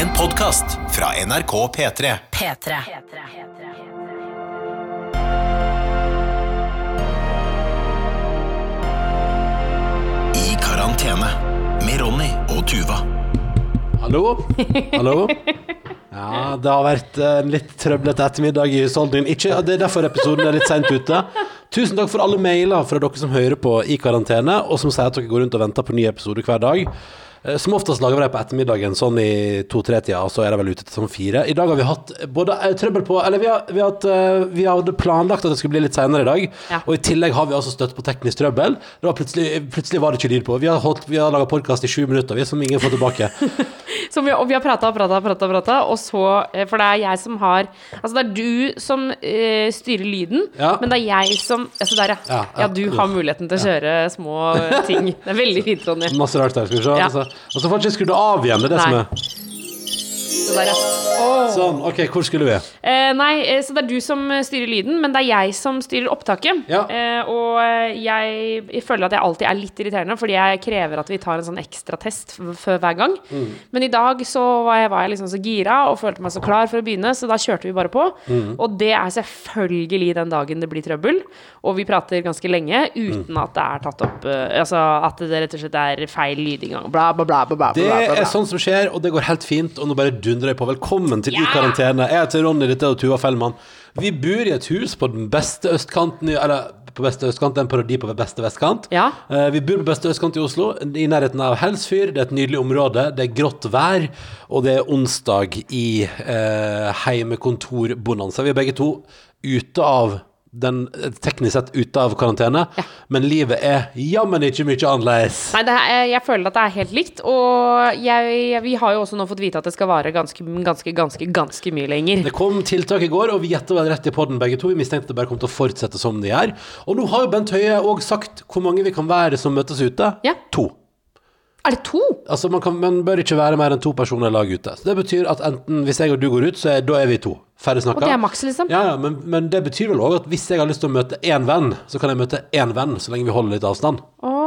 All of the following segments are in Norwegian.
En podkast fra NRK P3. P3. I karantene med Ronny og Tuva. Hallo? Hallo? Ja, det har vært en litt trøblete ettermiddag i husholdningen. Ikke, det er derfor episoden er litt seint ute. Tusen takk for alle mailer fra dere som hører på i karantene, og som sier at dere går rundt og venter på ny episode hver dag. Eh, Som oftest lager vi det på ettermiddagen, sånn i to-tre-tida, og så er det vel ute til sånn fire. I dag har vi hatt både eh, trøbbel på Eller vi, har, vi, har hatt, eh, vi hadde planlagt at det skulle bli litt seinere i dag, Ja. og i tillegg har vi altså støtt på teknisk trøbbel. Det var plutselig, plutselig var det ikke lyd på. Vi har, holdt- vi har laga podkast i sju minutter, vi, som ingen får tilbake. som vi, og vi har prata og prata og prata, prata, og så For det er jeg som har Altså, det er du som eh, styrer lyden, Ja. men det er jeg som Altså, der, ja. Ja, Ja, ja. du har muligheten til å kjøre små ting. Det er veldig fint, Ronny. Masse rart der, skal vi se. Altså, får ikke skrudd av igjen, det er det som Nei. Så der, Oh. Sånn, ok, hvor skulle vi? Eh, nei, eh, så det er du som styrer lyden, men det er jeg som styrer opptaket. Ja. Eh, og eh, jeg, jeg føler at jeg alltid er litt irriterende, fordi jeg krever at vi tar en sånn ekstratest før hver gang. Mm. Men i dag så var jeg, var jeg liksom så gira og følte meg så klar for å begynne, så da kjørte vi bare på. Mm. Og det er selvfølgelig den dagen det blir trøbbel, og vi prater ganske lenge uten Mm. at det er tatt opp eh, Altså at det rett og slett er feil lydinngang. Bla, bla, bla, bla, bla, Det bla, bla, bla. er sånn som skjer, og det går helt fint. Og nå bare dundrer jeg på. Velkommen til I Ja! karantene. Jeg heter Ronny, dette er Tuva Fellmann. Vi bor i et hus på den beste østkanten i Eller på beste østkant, en parodi på beste vestkant. Ja. Eh, Vi bor på beste østkant i Oslo, i nærheten av Helsfyr. Det er et nydelig område. Det er grått vær, og det er onsdag i eh, heimekontorbonanza. Vi er begge to ute av den teknisk sett ute av karantene, men livet er jammen ikke mye annerledes. Nei, det er, jeg føler at det er helt likt. Og jeg, vi har jo også nå fått vite at det skal vare ganske, ganske, ganske, ganske mye lenger. Det kom tiltak i går, og vi gjetta vel rett i podden begge to. Vi mistenkte det bare kom til å fortsette som det gjør. Og nå har jo Bent Høie òg sagt hvor mange vi kan være som møtes ute. Ja. To. Er det to? Altså man, kan, man bør ikke være mer enn to personer i lag ute. Så det betyr at enten hvis jeg og du går ut, så er, da er vi to. Ferdig snakka. Og det er maks, liksom? Ja, ja, men, men det betyr vel òg at hvis jeg har lyst til å møte én venn, så kan jeg møte én venn så lenge vi holder litt avstand. Åh.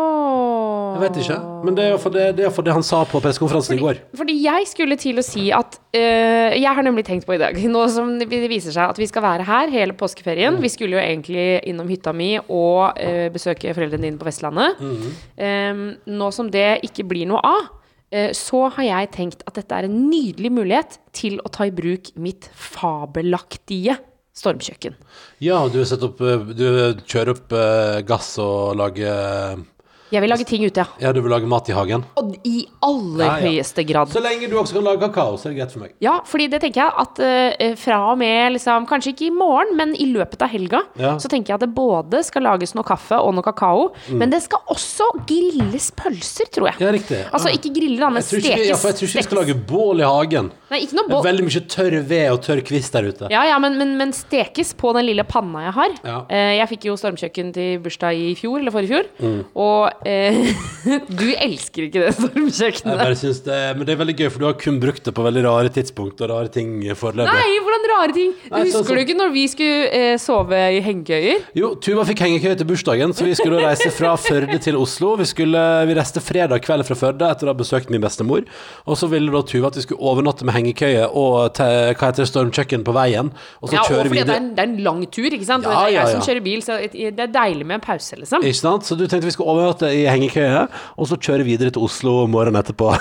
Jeg vet ikke. Men det er for det, det, det han sa på pressekonferansen i går. Fordi jeg skulle til å si at øh, Jeg har nemlig tenkt på i dag, nå som det viser seg at vi skal være her hele påskeferien Vi skulle jo egentlig innom hytta mi og øh, besøke foreldrene dine på Vestlandet. Um, nå som det ikke blir noe av, øh, så har jeg tenkt at dette er en nydelig mulighet til å ta i bruk mitt fabelaktige stormkjøkken. Ja, du, opp, du kjører opp gass og lager Jeg vil lage ting ute, ja. Ja, du vil lage mat i hagen? Og i aller Ja, ja. høyeste grad. Så lenge du også kan lage kakao, så er det greit for meg. Ja, fordi det tenker jeg at eh, fra og med liksom, Kanskje ikke i morgen, men i løpet av helga, Ja. så tenker jeg at det både skal lages noe kaffe og noe kakao, men det skal også grilles pølser, tror jeg. Mm. Ja, riktig. Altså ikke grille, da, men Jeg tror ikke, stekes. ja, for jeg tror ikke vi skal stekes. lage bål i hagen. Nei, ikke noe Det er bål. veldig mye tørr ved og tørr kvist der ute. Ja, ja, men, men, men stekes på den lille panna jeg har. Ja. Eh, jeg fikk jo stormkjøkken til bursdag i fjor, eller forrige fjor, Mm. og du elsker ikke det Jeg stormkjøkkenet. det, men det er veldig gøy, for du har kun brukt det på veldig rare tidspunkt og rare ting foreløpig. Nei, hvordan rare ting! Nei, Husker så, så. du ikke når vi skulle eh, sove i hengekøyer? Jo, Tuva fikk hengekøye til bursdagen, så vi skulle reise fra Førde til Oslo. Vi, skulle, vi reiste fredag kveld fra Førde etter å ha besøkt min bestemor. Og så ville da Tuva at vi skulle overnatte med hengekøye og te, hva heter stormkjøkken på veien. Og så Ja, kjøre videre. det er, en, det er en lang tur, ikke sant? Ja, det er ja, ja. som kjører bil, så det er deilig med en pause, liksom. Ikke sant? Så du tenkte vi skulle overnatte i hengekøye, og så kjøre videre til Oslo morgenen etterpå.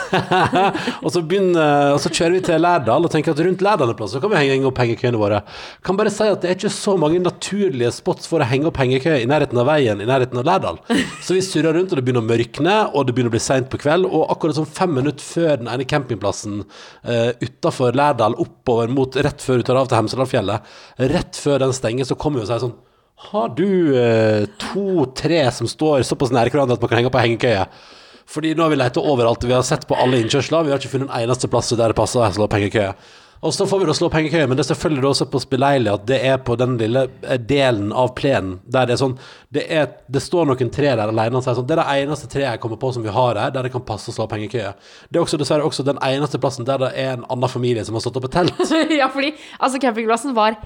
og, så begynner, og så kjører vi til Lærdal og tenker at rundt Lærdal en plass så kan vi henge opp hengekøyene våre. Kan bare si at det er ikke så mange naturlige spots for å henge opp hengekøye i nærheten av veien i nærheten av Lærdal. Så vi surrer rundt, og det begynner å mørkne, og det begynner å bli seint på kveld. Og akkurat sånn fem minutter før den ene campingplassen uh, utafor Lærdal, oppover mot rett før du tar av til Hemsedalfjellet, rett før den stenger, så kommer vi og sier sånn har du eh, to-tre som står såpass nære hverandre at man kan henge på hengekøye? Fordi nå har vi leita overalt, vi har sett på alle innkjørsler, vi har ikke funnet en eneste plass der det passer å slå opp hengekøye. Og så får vi da slå opp hengekøye, men det er selvfølgelig også på beleilig at det er på den lille eh, delen av plenen der det er sånn Det, er, det står noen tre der alene og sier sånn Det er det eneste treet jeg kommer på som vi har her, der det kan passe å slå opp hengekøye. Det er også dessverre også den eneste plassen der det er en annen familie som har stått opp et telt. ja, fordi altså, campingplassen var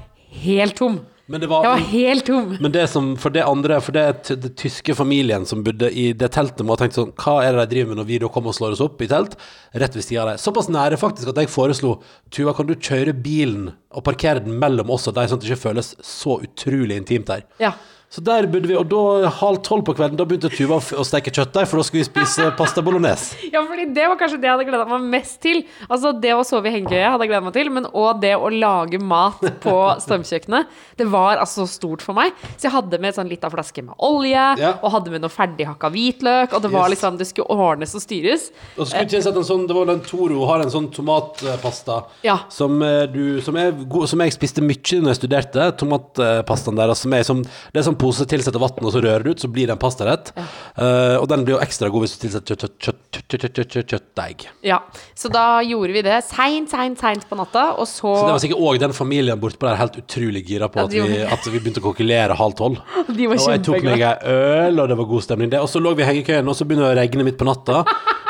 helt tom. Men det var, Jeg var helt tom. Men det som, for det andre, for det, det tyske familien som bodde i det teltet, må ha tenkt sånn Hva er det de driver med når vi da kommer og slår oss opp i telt? Rett ved sida av dem. Såpass nære faktisk at jeg foreslo Tuva, kan du kjøre bilen og parkere den mellom oss og deg, sånn at det ikke føles så utrolig intimt der? Ja. Så der burde vi, og da halv tolv på kvelden, da begynte Tuva å steke kjøttdeig, for da skulle vi spise pasta bolognese. ja, fordi det var kanskje det jeg hadde gleda meg mest til. Altså Det å sove i hengekøye hadde jeg gleda meg til, men òg det å lage mat på stormkjøkkenet. Det var altså stort for meg. Så jeg hadde med sånn lita flaske med olje, Ja. og hadde med noe ferdighakka hvitløk, og det var Yes. liksom Det skulle ordnes og styres. Og så skulle jeg sett en sånn, det var den Toro har en sånn tomatpasta Ja. som, eh, du, som, er som jeg spiste mye når jeg studerte. Tomatpastaen der, altså, som er som, det er sånn pose tilsetter vann, og så rører du ut, så blir det en pastarett. Eh, og den blir jo ekstra god hvis du tilsetter kjøtt, kjøtt, kjøtt, kjøtt, kjøtt, kjøtt, kjøttdeig. Ja, Så da gjorde vi det seint, seint, seint på natta, og så, Så det var sikkert òg den familien bortpå der helt utrolig gira på at vi, at vi begynte å kokkelere halv tolv. Og jeg tok meg ei øl, og det var god stemning. Det. Og så lå vi i hengekøyen, og så begynner det å regne midt på natta.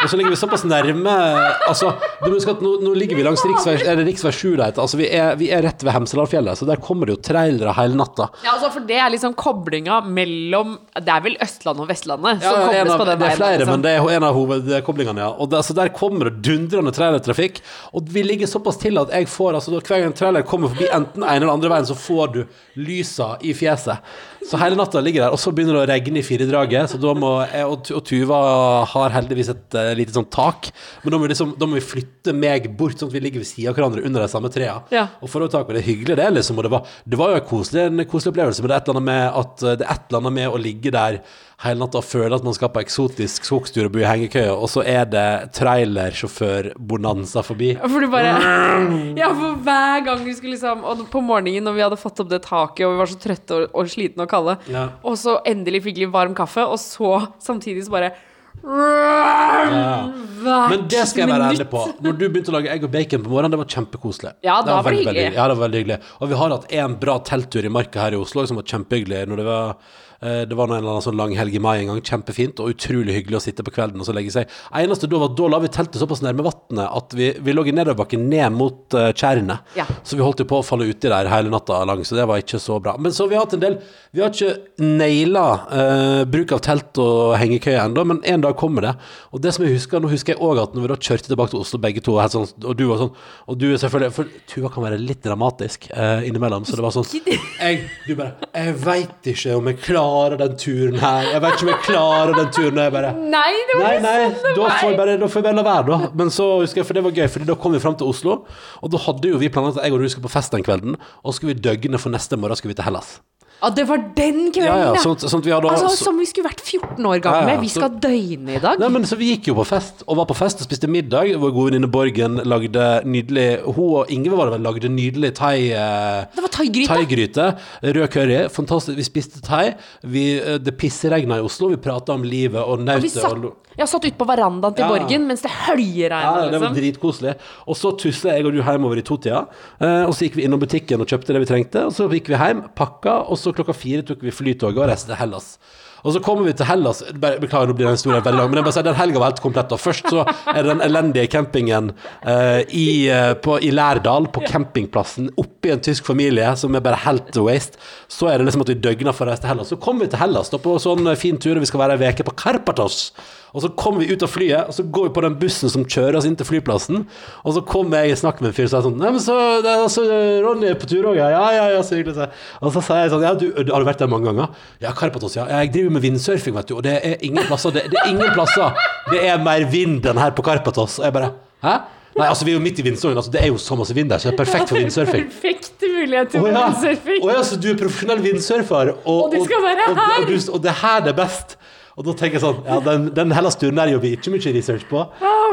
Og så ligger vi såpass nærme Altså, du må huske at nå, nå ligger vi langs riksvei, er det riksvei 7 det. Altså, vi er, vi er rett ved Hemsedalfjellet, så der kommer det jo trailere hele natta. Ja, altså For det er liksom koblinga mellom Det er vel Østlandet og Vestlandet Ja, som kobles av, på den det er veien. flere, liksom. men det er en av hovedkoblingene, ja. Og der, altså, der kommer det dundrende trailertrafikk. Og vi ligger såpass til at jeg får altså, Hver gang en trailer kommer forbi enten ene eller andre veien, så får du lysa i fjeset. Så hele natta ligger der, og så begynner det å regne i firedraget. Så da må jeg og, Tuva har heldigvis et uh, lite sånn tak. Men da må, liksom, da må vi flytte meg bort, sånn at vi ligger ved siden av hverandre under de samme trærne. Ja. Og for å ta tak på det hyggelige, det, liksom. Og det var, det var jo en koselig, en koselig opplevelse, men det er et eller annet med at uh, det er et eller annet med å ligge der hele natta og føler at man skal på eksotisk skogstur og bo i hengekøye, og så er det trailersjåfør-bonanza forbi. For du bare Ja, for hver gang vi skulle liksom Og på morgenen når vi hadde fått opp det taket, og vi var så trøtte og, og slitne og kalde, Ja. og så endelig fikk vi varm kaffe, og så samtidig så bare Ja. Men det skal jeg være ærlig på. Når du begynte å lage egg og bacon på morgenen, det var kjempekoselig. Ja, det var veldig, veldig- Ja, det var veldig hyggelig. Og vi har hatt en bra telttur i marka her i Oslo som var kjempehyggelig. Når det var det var en eller annen sånn lang helg i mai en gang. Kjempefint og utrolig hyggelig å sitte på kvelden og så legge seg. Eneste da var da la vi teltet såpass nærme vannet at vi, vi lå i nedoverbakken ned mot uh. Ja. Så vi holdt jo på å falle uti der hele natta lang, så det var ikke så bra. Men så har vi hatt en del Vi har ikke naila uh, bruk av telt og hengekøye ennå, men en dag kommer det. Og det som jeg husker, nå husker jeg òg at når vi da kjørte tilbake til Oslo begge to, og, sånn, og du var sånn Og du er selvfølgelig For Tuva kan være litt dramatisk uh, innimellom, så det var sånn jeg, Du bare Jeg veit ikke om jeg klarer den turen her. Jeg vet ikke om jeg klarer den turen. Jeg bare Nei, det var Nei, nei, da får, jeg bare, da får jeg bare la være, da. Men så husker jeg, for det var gøy, for da kom vi fram til Oslo, og da hadde jo vi planlagt at jeg og du skulle på fest den kvelden, og så skulle vi døgne, for neste morgen skulle vi til Hellas. Ja, det var den kvelden, Ja, ja, sånt, sånn vi hadde Altså, så- Som vi skulle vært 14 år gamle. Ja, ja, Vi så- skal døgne i dag. Nei, men så Vi gikk jo på fest, og var på fest og spiste middag. Vår gode venninne Borgen lagde nydelig Hun og Ingve var det vel, lagde nydelig thai... eh, Det var thaigryte. Thaigryte. Rød curry. Fantastisk. Vi spiste thai. Vi, eh, det pisseregna i Oslo. Vi prata om livet og nautet. jeg satt ute på verandaen til. Borgen mens det høljeregna. Ja, det var liksom. dritkoselig. Og så tusla jeg og du hjemover i totida. Eh, og så gikk vi innom butikken og kjøpte det vi trengte. Og så gikk vi hjem, pakka, og så klokka fire tok vi flytoget og reiste til Hellas. Og så kommer vi til Hellas bare, Beklager, nå blir den historien veldig lang, men jeg bare sier, den helga var helt komplett. Og først så er det den elendige campingen eh, i, eh, på, i Lærdal, på campingplassen, oppi en tysk familie som er bare helt waste. Så er det liksom at vi døgner for å reise til Hellas. Så kommer vi til Hellas da, på sånn eh, fin tur, og vi skal være ei uke på Karpatos. Og så kommer vi ut av flyet, og så går vi på den bussen som kjører oss inn til flyplassen. Og så kommer jeg i snakk med en fyr som er sånn Nei, men så det er altså, Ronny er på tur òg, ja. Ja, ja, ja, så hyggelig. så. Og så sier jeg sånn Ja, du, har du vært der mange ganger? Ja, Karpatos, ja. ja. Jeg driver med vindsurfing, vet du, og det er ingen plasser. Det, det er ingen plasser. Det er mer vind enn her på Karpatos. Og jeg bare Hæ? Nei, altså, vi er jo midt i vindstormen. Altså, det er jo så masse vind der, så det er perfekt for vindsurfing. Perfekt mulighet til oh, ja. vindsurfing. Å ja, så du er profesjonell vindsurfer, og, Og du skal være og, her. Og, du, og det er her det er best. Og da tenker jeg sånn Ja, den, den Hellas-turen der jobber vi ikke mye research på.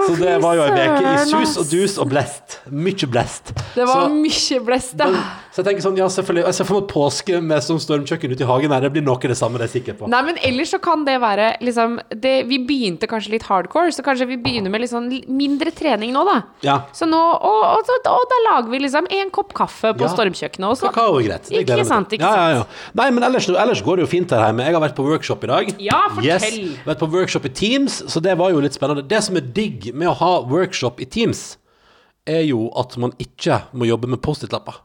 Så det var jo ei uke i sus og dus og blest. Mye blest. Det var så, mye blest, da. Så jeg tenker sånn, ja, selvfølgelig. Jeg ser for meg påske med sånn stormkjøkken ute i hagen her. Det blir noe det samme, det er jeg sikker på. Nei, men ellers så kan det være liksom det, Vi begynte kanskje litt hardcore, så kanskje vi begynner med litt sånn mindre trening nå, da. Ja. Så nå, og, og, og, og da lager vi liksom en kopp kaffe på Ja. stormkjøkkenet. Og så, Kakao er greit. Det Ikke sant, sant, ja, ja, ja. Nei, men ellers, ellers går det jo fint her hjemme. Jeg har vært på workshop i dag. Ja, fortell. Yes. Vært på workshop i Teams, så det var jo litt spennende. Det som er digg med å ha workshop i Teams, er jo at man ikke må jobbe med Post-It-lapper.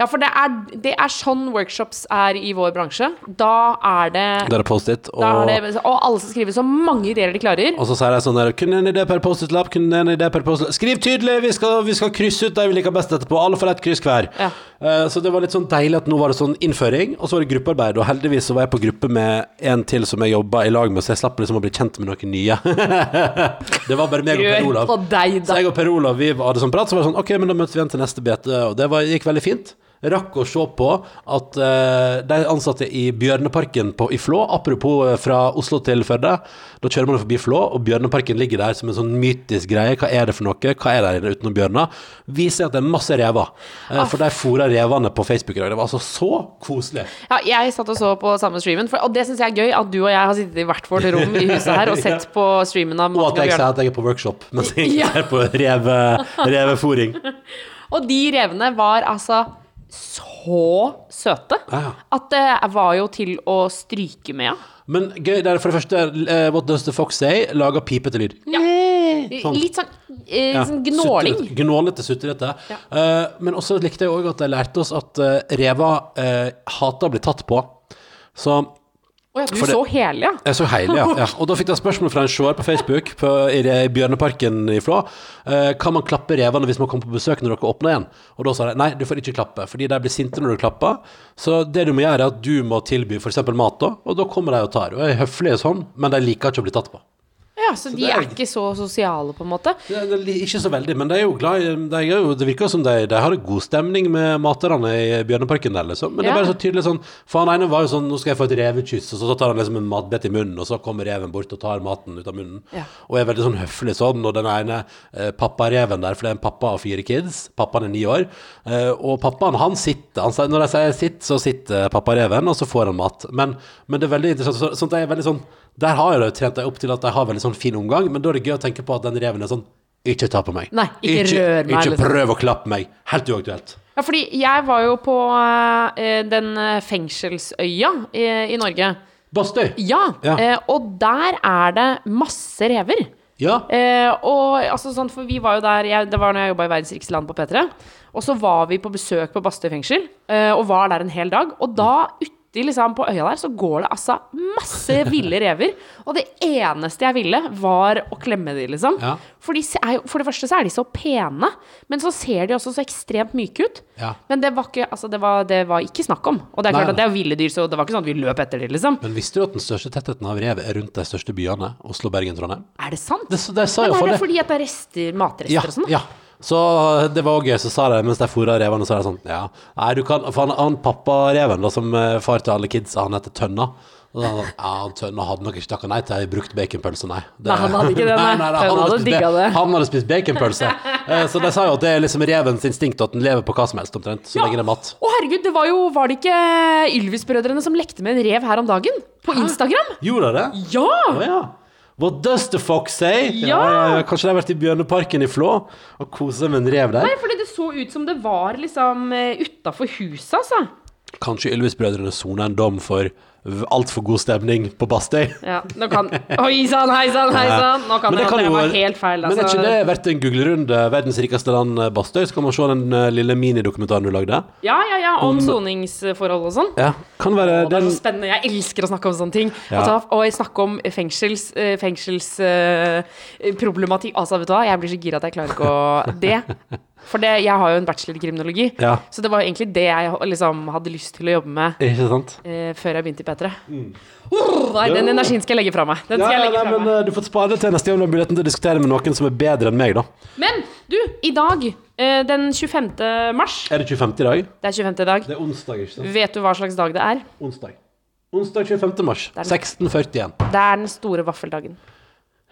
Ja, for det er, det er sånn workshops er i vår bransje. Da er det Da er det Post-It. Og, og alle skal skrive så mange ideer de klarer. og så sier de sånn der Kun en idé per Post-It-lapp, kun en idé per Post-It Skriv tydelig! Vi skal, vi skal krysse ut de vi liker best etterpå. Alle får ett kryss hver. Ja. Uh, så det var litt sånn deilig at nå var det sånn innføring, og så var det gruppearbeid. Og heldigvis så var jeg på gruppe med en til som jeg jobba i lag med, så jeg slapp liksom å bli kjent med noen nye. det var bare meg og Per Olav. deg, Så jeg og Per Olav vi hadde sånn prat, så var det sånn Ok, men da møtes vi igjen til neste bete, og det var, gikk veldig fint. Rakk å se på at uh, de ansatte i Bjørneparken på, i Flå, apropos eh, fra Oslo til Førde, da kjører man forbi Flå, og Bjørneparken ligger der som en sånn mytisk greie. Hva er det for noe? Hva er der inne utenom bjørner? Viser at det er masse rever. Uh, for de fôra revene på Facebook i dag. Det var altså så koselig. Ja, jeg satt og så på samme streamen, for, og det syns jeg er gøy at du og jeg har sittet i hvert vårt rom i huset her og sett på streamen av Og at jeg sier at jeg er på workshop, mens jeg Ja. er på reve, revefòring. Og de revene var altså så søte Ja. at det var jo til å stryke med. Ja. Men gøy, det er for det første uh, What Does The Fox Say lager pipete lyd. Sånn. Litt sånn, uh, Ja, sånn gnåling. Sutter, Gnålete, sutrete. Eh, men også likte jeg òg at de lærte oss at uh, rever uh, hater å bli tatt på. Så Å ja, du det- så hele, ja. jeg så hele, ja. ja. Og da fikk jeg spørsmål fra en seer på Facebook på, i, i Bjørneparken i Flå. Eh, kan man klappe revene hvis man kommer på besøk når dere åpner igjen? Og da sa de nei, du får ikke klappe, fordi de blir sinte når du klapper. Så det du må gjøre, er at du må tilby f.eks. mat, da, og da kommer de og tar. Og er høflige sånn, men de liker ikke å bli tatt på. Ja, Så de er- er ikke så sosiale, på en måte. Det er, det er ikke så veldig, men de er jo glad i de jo, Det virker som de, de har god stemning med materne i Bjørneparken der, liksom. Men det er bare så tydelig sånn For han ene var jo sånn Nå skal jeg få et revekyss, og så tar han liksom en matbit i munnen, og så kommer reven bort og tar maten ut av munnen. Ja. Og er veldig sånn høflig sånn. Og den ene eh, pappareven der, for det er en pappa av fire kids, pappaen er ni år, eh, og pappaen han sitter han, Når de sier sitt, så sitter pappareven, og så får han mat. Men, men det er veldig interessant. Så, sånn at de er veldig sånn Der har jeg jo trent deg opp til at de har veldig sånn fin omgang, men da er det gøy å tenke på at den reven er sånn ikke ta på meg. Nei, ikke rør meg, Ikke liksom. prøv å klappe meg. Helt uaktuelt. Ja, fordi jeg var jo på eh, den eh, fengselsøya i, i Norge. Bastøy. Ja, Ja. Eh, og der er det masse rever. Ja. Eh, og altså sånn, for vi var jo der jeg, Det var når jeg jobba i Verdens rikeste land på P3. Og så var vi på besøk på Bastøy fengsel, eh, og var der en hel dag. Og da uti liksom på øya der, så går det altså masse ville rever. Og det eneste jeg ville, var å klemme de, liksom. Ja. For, de er for det første så er de så pene, men så ser de også så ekstremt myke ut. Ja. Men det var, ikke, altså det, var, det var ikke snakk om. Og det er klart nei. at det er ville dyr, så det var ikke sånn at vi løp etter dem, liksom. Men visste du at den største tettheten av rev er rundt de største byene? Oslo, Bergen, Trondheim? Er det sant? Det, det, sa Men er det fordi at det er rester, matrester Ja, og sånn? ja. Så det var også gøy, så sa de mens de fôra revene, så er det sånn Ja, nei, du kan For han, han pappareven, da, som eh, far til alle kidsa, han heter Tønna. Og da, ja, Tønna hadde nok ikke takka nei til ei brukt baconpølse, nei. Det- Nei, han hadde ikke det, nei. han hadde spist det. Han hadde spist baconpølse. Eh, så de sa jo at det er liksom revens instinkt, at den lever på hva som helst, omtrent. Så lenge det er mat. Å herregud, det var jo Var det ikke Ylvis-brødrene som lekte med en rev her om dagen? På Instagram? Gjorde de det? Ja! Oh, ja. What does the fox say? Ja! ja. Kanskje de har vært i Bjørneparken i Flå og seg med en rev der? Nei, fordi det så ut som det var liksom utafor huset, altså. Kanskje Ylvis-brødrene soner en dom for altfor god stemning på Bastøy? Ja, nå kan Oi sann, hei sann, hei sann! Nå kan det kan jo- var helt feil, Men er altså. ikke det verdt en googlerunde? Verdens rikeste land, eh, Bastøy? Så kan man se den eh, lille minidokumentaren du lagde. Ja, ja, ja, om soningsforhold og sånn. Ja, kan være Og det er så spennende. Jeg elsker å snakke om sånne ting. Ja. Altså, og snakke om fengsels, fengselsproblematikk. Uh, altså, vet du hva, jeg blir så gira at jeg klarer ikke å Det. For det, jeg har jo en bachelor i kriminologi, Ja. så det var egentlig det jeg liksom hadde lyst til å jobbe med eh, før jeg begynte i P3. Oh, nei, den energien skal jeg legge fra meg. Den Ja, legge nei, fra men meg. eh, Du får spare det til neste gang du har muligheten til å diskutere med noen som er bedre enn meg, da. Men du, i dag, eh, den 25. mars Er det 25. i dag? Det er 25. i dag. Det er onsdag, ikke sant? Vet du hva slags dag det er? Onsdag. Onsdag 25. mars. er 1641. Det er den store vaffeldagen.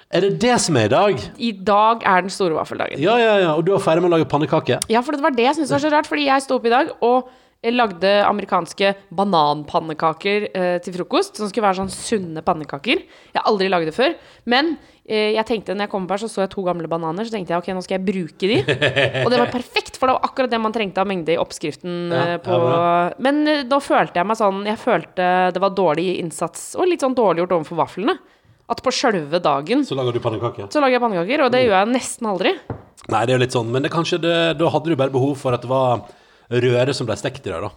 Er det det som er i dag? I dag er den store vaffeldagen. Ja, ja, ja. Og du er ferdig med å lage pannekake? Ja, for det var det jeg syntes var så rart, fordi jeg sto opp i dag og eh, lagde amerikanske bananpannekaker eh, til frokost, som skulle være sånn sunne pannekaker. Jeg har aldri lagd det før, men eh, jeg tenkte, når jeg kom opp her, så så jeg to gamle bananer, så tenkte jeg, ok, nå skal jeg bruke de. Og det var perfekt, for det var akkurat det man trengte av mengde i oppskriften. Ja, eh, på, men eh, da følte jeg meg sånn, jeg følte det var dårlig innsats, og litt sånn dårlig gjort overfor vaflene. At på sjølve dagen Så lager du pannekaker? så lager jeg pannekaker, og det gjør jeg nesten aldri. Nei, det er jo litt sånn, men det, kanskje det, da hadde du bare behov for at det var røre som ble stekt i dag, da.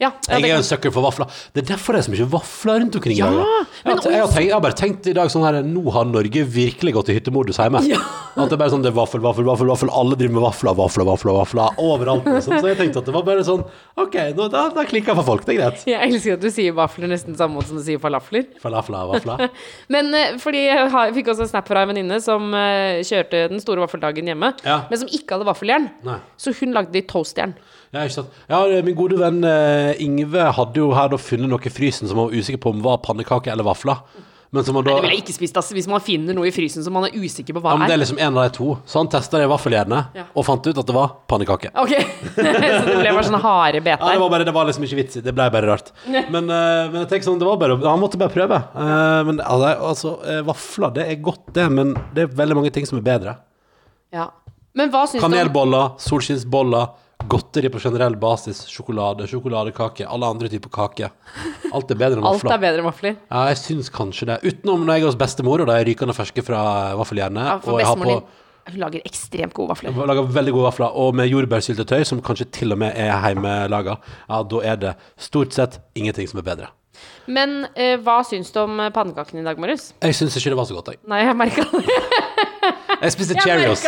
Ja, ja, Jeg er en sucker for vafler. Det er derfor det er så mye vafler rundt omkring. Ja, jeg, har, jeg, har tenkt, jeg har bare tenkt i dag sånn her Nå har Norge virkelig gått i hyttemodus hjemme. At det er bare sånn det er vaffel, vaffel, vaffel, vaffel. Alle driver med vafler, vafler, vafler, vafler overalt. Liksom. Så jeg tenkte at det var bare sånn OK, nå, da, da klikker for folk. Det er greit. Jeg elsker at du sier vafler nesten samme måte som du sier falafler. Falafler, vafler. Men eh, fordi jeg, fikk også en snap fra en venninne som eh, kjørte den store vaffeldagen hjemme, men som ikke hadde vaffeljern. Nei. Så hun lagde det i toastjern. Ja, ikke sant. Ja, min gode venn eh, Ingve hadde jo her da funnet noe i frysen som han var usikker på om var pannekaker eller vafler. Men som han da Det ville jeg ikke spist ass, hvis man finner noe i frysen som man er usikker på hva ja, men det er. liksom en av de to. Så han testa det i vaffeljernet Ja. og fant ut at det var pannekake. Ok, Så det ble bare sånne harde Ja, det var, bare, det var liksom ikke vits i det. ble bare rart. Men, eh, men jeg tenker sånn, det var bare Han måtte bare prøve. Eh, men ja, det er- altså, eh, vafler, det er godt, det, men det er veldig mange ting som er bedre. Ja. Men hva syns du om Kanelboller, solskinnsboller, godteri på generell basis, sjokolade, sjokoladekake, alle andre typer kake. Alt er bedre enn vafler. Alt er bedre enn vafler. Ja, jeg syns kanskje det. Utenom når jeg er hos bestemor, og de er rykende ferske fra vaffeljernet. Ja, for på din hun lager ekstremt gode vafler. Hun lager veldig gode vafler, og med jordbærsyltetøy, som kanskje til og med er hjemmelaga. Ja, da er det stort sett ingenting som er bedre. Men eh, hva syns du om pannekakene i dag morges? Jeg syns ikke det var så godt, jeg. Nei, jeg merka det. Jeg spiste Cheerios.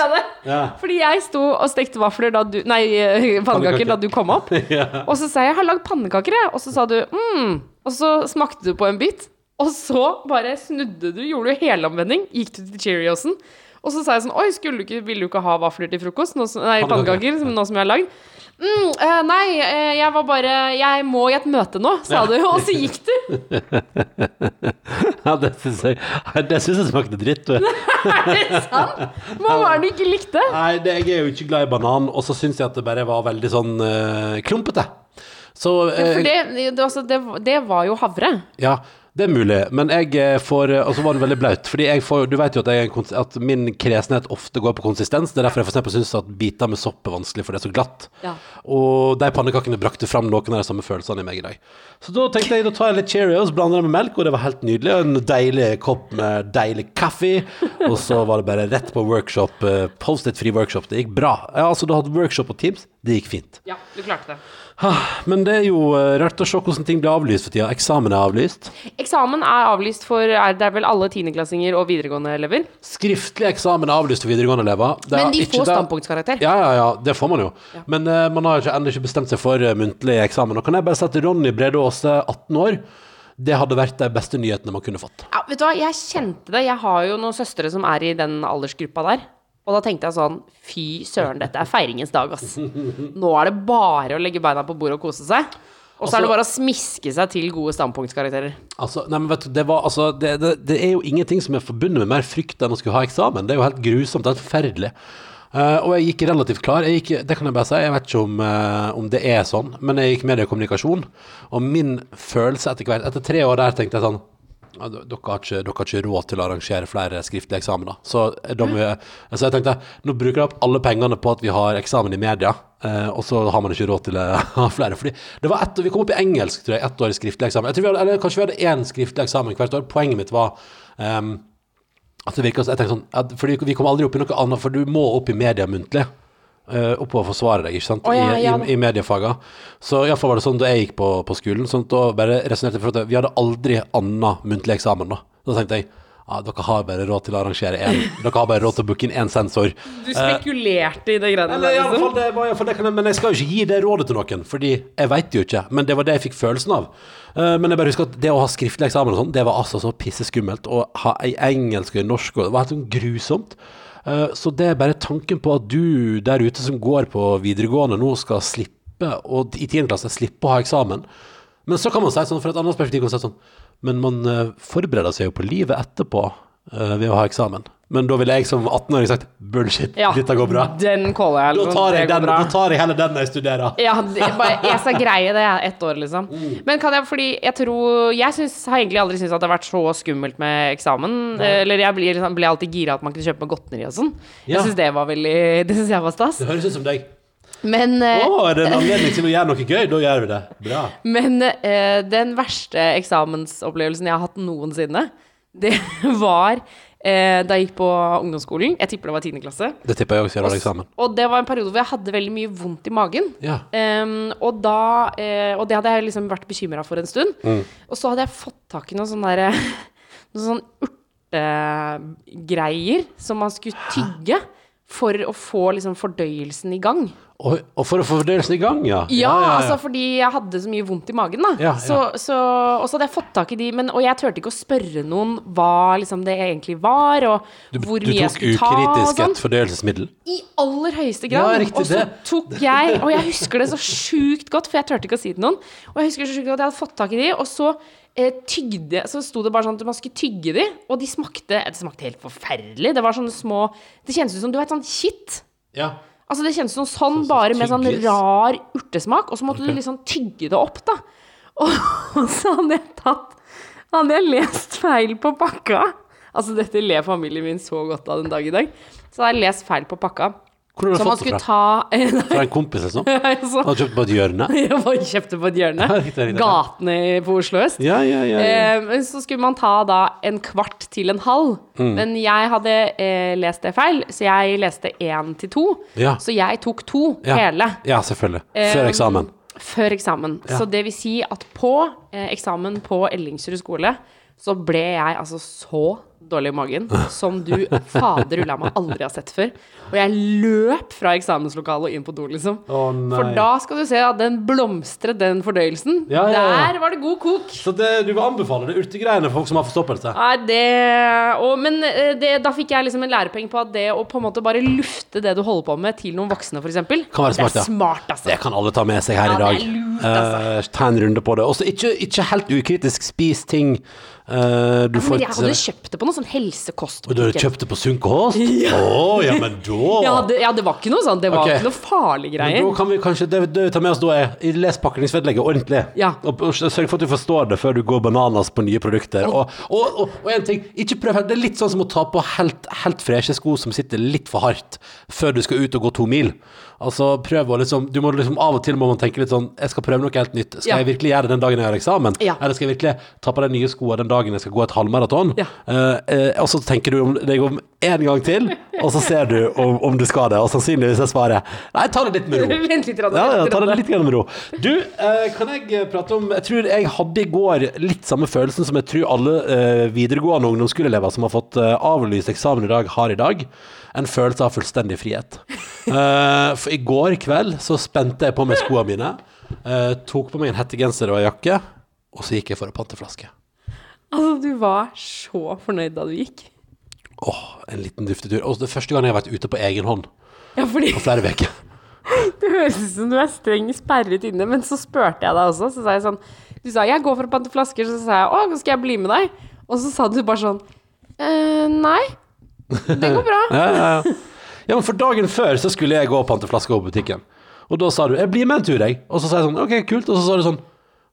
Ja. Fordi jeg sto og stekte vafler da du Nei, eh, pannekaker da du kom opp. Og så sa jeg 'jeg har lagd pannekaker', jeg. Og så sa du 'mm'. Og så smakte du på en bit. Og så bare snudde du, gjorde du helomvending, gikk du til Cheeriosen. Og så sa jeg sånn 'oi, skulle du ikke, vil du ikke ha vafler til frokost?' Nå, som- nei, Pannekaker. pannekaker, nå som jeg har lagd. Mm, uh, nei, uh, jeg var bare Jeg må i et møte nå, sa du. Og så gikk du. Ja, det syns jeg Det syns jeg smakte dritt. Er det sant? Hva var det du ikke likte? Nei, det, jeg er jo ikke glad i banan, og så syns jeg at det bare var veldig sånn uh, klumpete. Så ja, For det, det, altså, det, det var jo havre. Ja, det er mulig, men jeg eh, får eh, Og så var den veldig blaut. Fordi jeg får, du vet jo at, jeg, at min kresenhet ofte går på konsistens. Det er derfor jeg eksempel syns at biter med sopp er vanskelig, for det er så glatt. Ja. Og de pannekakene brakte fram noen av de samme følelsene i meg i dag. Så da tenkte jeg da tar jeg litt Cheerios, blander det med melk, og det var helt nydelig. Og en deilig kopp med deilig kaffe. Og så var det bare rett på workshop, eh, Post-it-fri workshop. Det gikk bra. Jeg har altså da hatt workshop på Teams. Det gikk fint. Ja, du klarte det. Men det er jo eh, rart å se hvordan ting blir avlyst for tida. Eksamen er avlyst. Eksamen er avlyst for er det er vel alle tiendeklassinger og videregående elever. Skriftlig eksamen er avlyst for videregående elever. Det Men de ikke får standpunktskarakter. Ja, ja, ja, det får man jo. Men uh, man har ikke, ennå ikke bestemt seg for uh, muntlig eksamen. Og kan jeg bare si at Ronny Brede Aase, 18 år, det hadde vært de beste nyhetene man kunne fått. Ja, vet du hva, jeg kjente det. Jeg har jo noen søstre som er i den aldersgruppa der. Og da tenkte jeg sånn Fy søren, dette er feiringens dag, ass. Nå er det bare å legge beina på bordet og kose seg. Og så er det Altså- bare å smiske seg til gode standpunktskarakterer. Altså, nei, men vet du, det, var, altså, det, det, det er jo ingenting som er forbundet med mer frykt enn å skulle ha eksamen. Det er jo helt grusomt. Det er helt forferdelig. Uh, og jeg gikk relativt klar. Gikk, det kan jeg bare si. Jeg vet ikke om, uh, om det er sånn, men jeg gikk medie og min følelse etter hvert Etter tre år der tenkte jeg sånn dere, har ikke, dere har ikke råd til å arrangere flere skriftlige eksamener. Så, de, så jeg tenkte nå bruker de opp alle pengene på at vi har eksamen i media, eh, og så har man ikke råd til å ha flere. Fordi det var ett, Vi kom opp i engelsk, tror jeg, ett år i skriftlig eksamen. Jeg tror vi hadde, eller kanskje vi hadde én skriftlig eksamen hvert år. Poenget mitt var um, at det virka sånn Fordi vi kom aldri opp i noe annet, for du må opp i media muntlig. Uh, å og forsvare deg, ikke sant, oh, ja, I, ja. i, i mediefaga. Så iallfall var det sånn da jeg gikk på, på skolen. Sånn, da bare resonnerte jeg for at vi hadde aldri anna muntlig eksamen. Da Da tenkte jeg ja, dere har bare råd til å arrangere én. Dere har bare råd til å booke inn én sensor. Du spekulerte i det greiene der, alle fall, liksom. det var i det kan jeg, men jeg skal jo ikke gi det rådet til noen, fordi jeg veit jo ikke. Men det var det jeg fikk følelsen av. Uh, men jeg bare husker at det å ha skriftlig eksamen og sånn, det var altså så pisseskummelt. Å ha ei engelsk og en norsk og Det var helt sånn grusomt. Eh, så det er bare tanken på at du der ute som går på videregående nå skal slippe, og i 10. klasse slippe å ha eksamen. Men så kan man si sånn, fra et annet perspektiv kan man si sånn Men man eh, forbereder seg jo på livet etterpå eh, ved å ha eksamen. Men da ville jeg som 18-åring sagt bullshit, Ja, dette går bra. Den caller jeg. Da tar jeg, den, da tar jeg heller den når jeg studerer. Ja, det, bare, jeg skal greie det ett år, liksom. Mm. Men kan jeg, fordi jeg tror Jeg synes, har egentlig aldri syntes at det har vært så skummelt med eksamen. Eller jeg blir, liksom, ble alltid gira at man kunne kjøpe med godteri og sånn. Ja. Jeg syns det var veldig Det synes jeg var stas. Det høres ut som deg. Men, Å, oh, er det en anledning til å gjøre noe gøy? Da gjør vi det. Bra. men uh, den verste eksamensopplevelsen jeg har hatt noensinne, det var eh, da jeg gikk på ungdomsskolen. Jeg tipper det var 10. klasse. Det tipper jeg også Og, eksamen. og det var en periode hvor jeg hadde veldig mye vondt i magen. Ja. Um, og, da, eh, og det hadde jeg liksom vært bekymra for en stund. Mm. Og så hadde jeg fått tak i noe sånn derre Noe sånn urtegreier som man skulle tygge for å få liksom fordøyelsen i gang. Og, og for å få fordøyelsen i gang, ja. Ja, altså fordi jeg hadde så mye vondt i magen, da. Ja, Så, så, og så hadde jeg fått tak i de, men, og jeg turte ikke å spørre noen hva liksom det egentlig var, og Du, hvor du mye jeg tok skulle ta og ukritisk sånn. et fordøyelsesmiddel. I aller høyeste grad. Ja, og så tok jeg Og jeg husker det så sjukt godt, for jeg turte ikke å si det til noen. Og jeg husker det så sjukt godt at jeg hadde fått tak i de, og så eh, tygde Så sto det bare sånn at man skulle tygge de, og de smakte Det smakte helt forferdelig. Det var sånne små Det kjennes ut som du vet sånn kitt. Ja. Altså Det kjentes som sånn, Så- så bare med sånn rar urtesmak, og så måtte du liksom tygge det opp, da. Og, og så hadde jeg tatt Hadde jeg lest feil på pakka. Altså Dette ler familien min så godt av den dag i dag. Så hadde jeg lest feil på pakka. Hvor har du Så man fått det skulle fra? ta Fra en kompis liksom? Han kjøpte kjøpt på et hjørne? Jeg bare kjøpte på et hjørne. Ja, riktig, riktig. Gatene på Oslo øst. Ja, ja, ja. ja. Eh, men så skulle man ta da en kvart til en halv. Mm. Men jeg hadde eh, lest det feil, så jeg leste én til to. Ja. Så jeg tok to ja. hele. Ja, selvfølgelig. Før Eh, eksamen. Før eksamen. Ja. Så det vil si at på eh, eksamen på Ellingsrud skole så ble jeg altså så dårlig i magen som du fader ulla meg aldri har sett før. Og jeg løp fra eksamenslokalet og inn på do, liksom. Oh. For da skal du se at den blomstret, den fordøyelsen. Ja, ja, ja. Der var det god kok. Så det, du vil anbefale det urtegreiene for folk som har forstoppelse? Nei, det, og, Men eh, det, da fikk jeg liksom en lærepenge på at det å på en måte bare lufte det du holder på med, til noen voksne, f.eks. Det er smart, altså. Det kan alle ta med seg her i dag. det er lurt, altså. uh, ta en runde på det. Også ikke, ikke helt ukritisk spis ting eh, du får Men jeg hadde kjøpt det på noe sånn helsekost. Du hadde kjøpt det på Sunn Ja. Oh, ja, men da Ja det, ja, det var ikke noe sånn. Det var okay. ikke noe farlige Men. Da kan vi kanskje, det, det vi tar med oss da er Les pakningsvedlegget ordentlig. Ja. Og, og sørg for at du forstår det før du går bananas på nye produkter. Og, og, og, og en ting, ikke prøv Det er litt sånn som å ta på helt, helt freshe sko som sitter litt for hardt før du skal ut og gå to mil. Altså prøv å liksom Du må liksom Av og til må man tenke litt sånn Jeg skal prøve noe helt nytt. Skal Ja. jeg virkelig gjøre det den dagen jeg har eksamen? Ja. Eller skal jeg virkelig ta på de nye skoene den dagen jeg skal gå et halvmaraton? Ja. Eh, eh, og så tenker du om deg om én gang til, og så ser du om, om du skal det. Og sannsynligvis er svaret Nei, ta det litt med ro. Vent litt. Ja, ja, ta det litt med ro. Du, eh, kan jeg prate om Jeg tror jeg hadde i går litt samme følelsen som jeg tror alle eh, videregående ungdomsskoleelever som har fått eh, avlyst eksamen i dag, har i dag. En følelse av fullstendig frihet. Uh, for i går kveld så spente jeg på meg skoene mine, uh, tok på meg en hettegenser og en jakke, og så gikk jeg for å pante flaske. Altså, du var så fornøyd da du gikk. Åh, en liten duftetur. Og det er første gang jeg har vært ute på egen hånd Ja, fordi på flere uker. det høres ut som du er streng sperret inne, men så spurte jeg deg også. Så sa jeg sånn Du sa 'jeg går for å pante flasker', så sa jeg 'å, skal jeg bli med deg'? Og så sa du bare sånn eh, 'nei, det går bra'. Ja, ja, ja. ja, men for dagen før så skulle jeg gå og pante flasker på butikken. Og da sa du 'jeg blir med en tur', jeg. Og så sa jeg sånn 'ok, kult'. Og så sa du sånn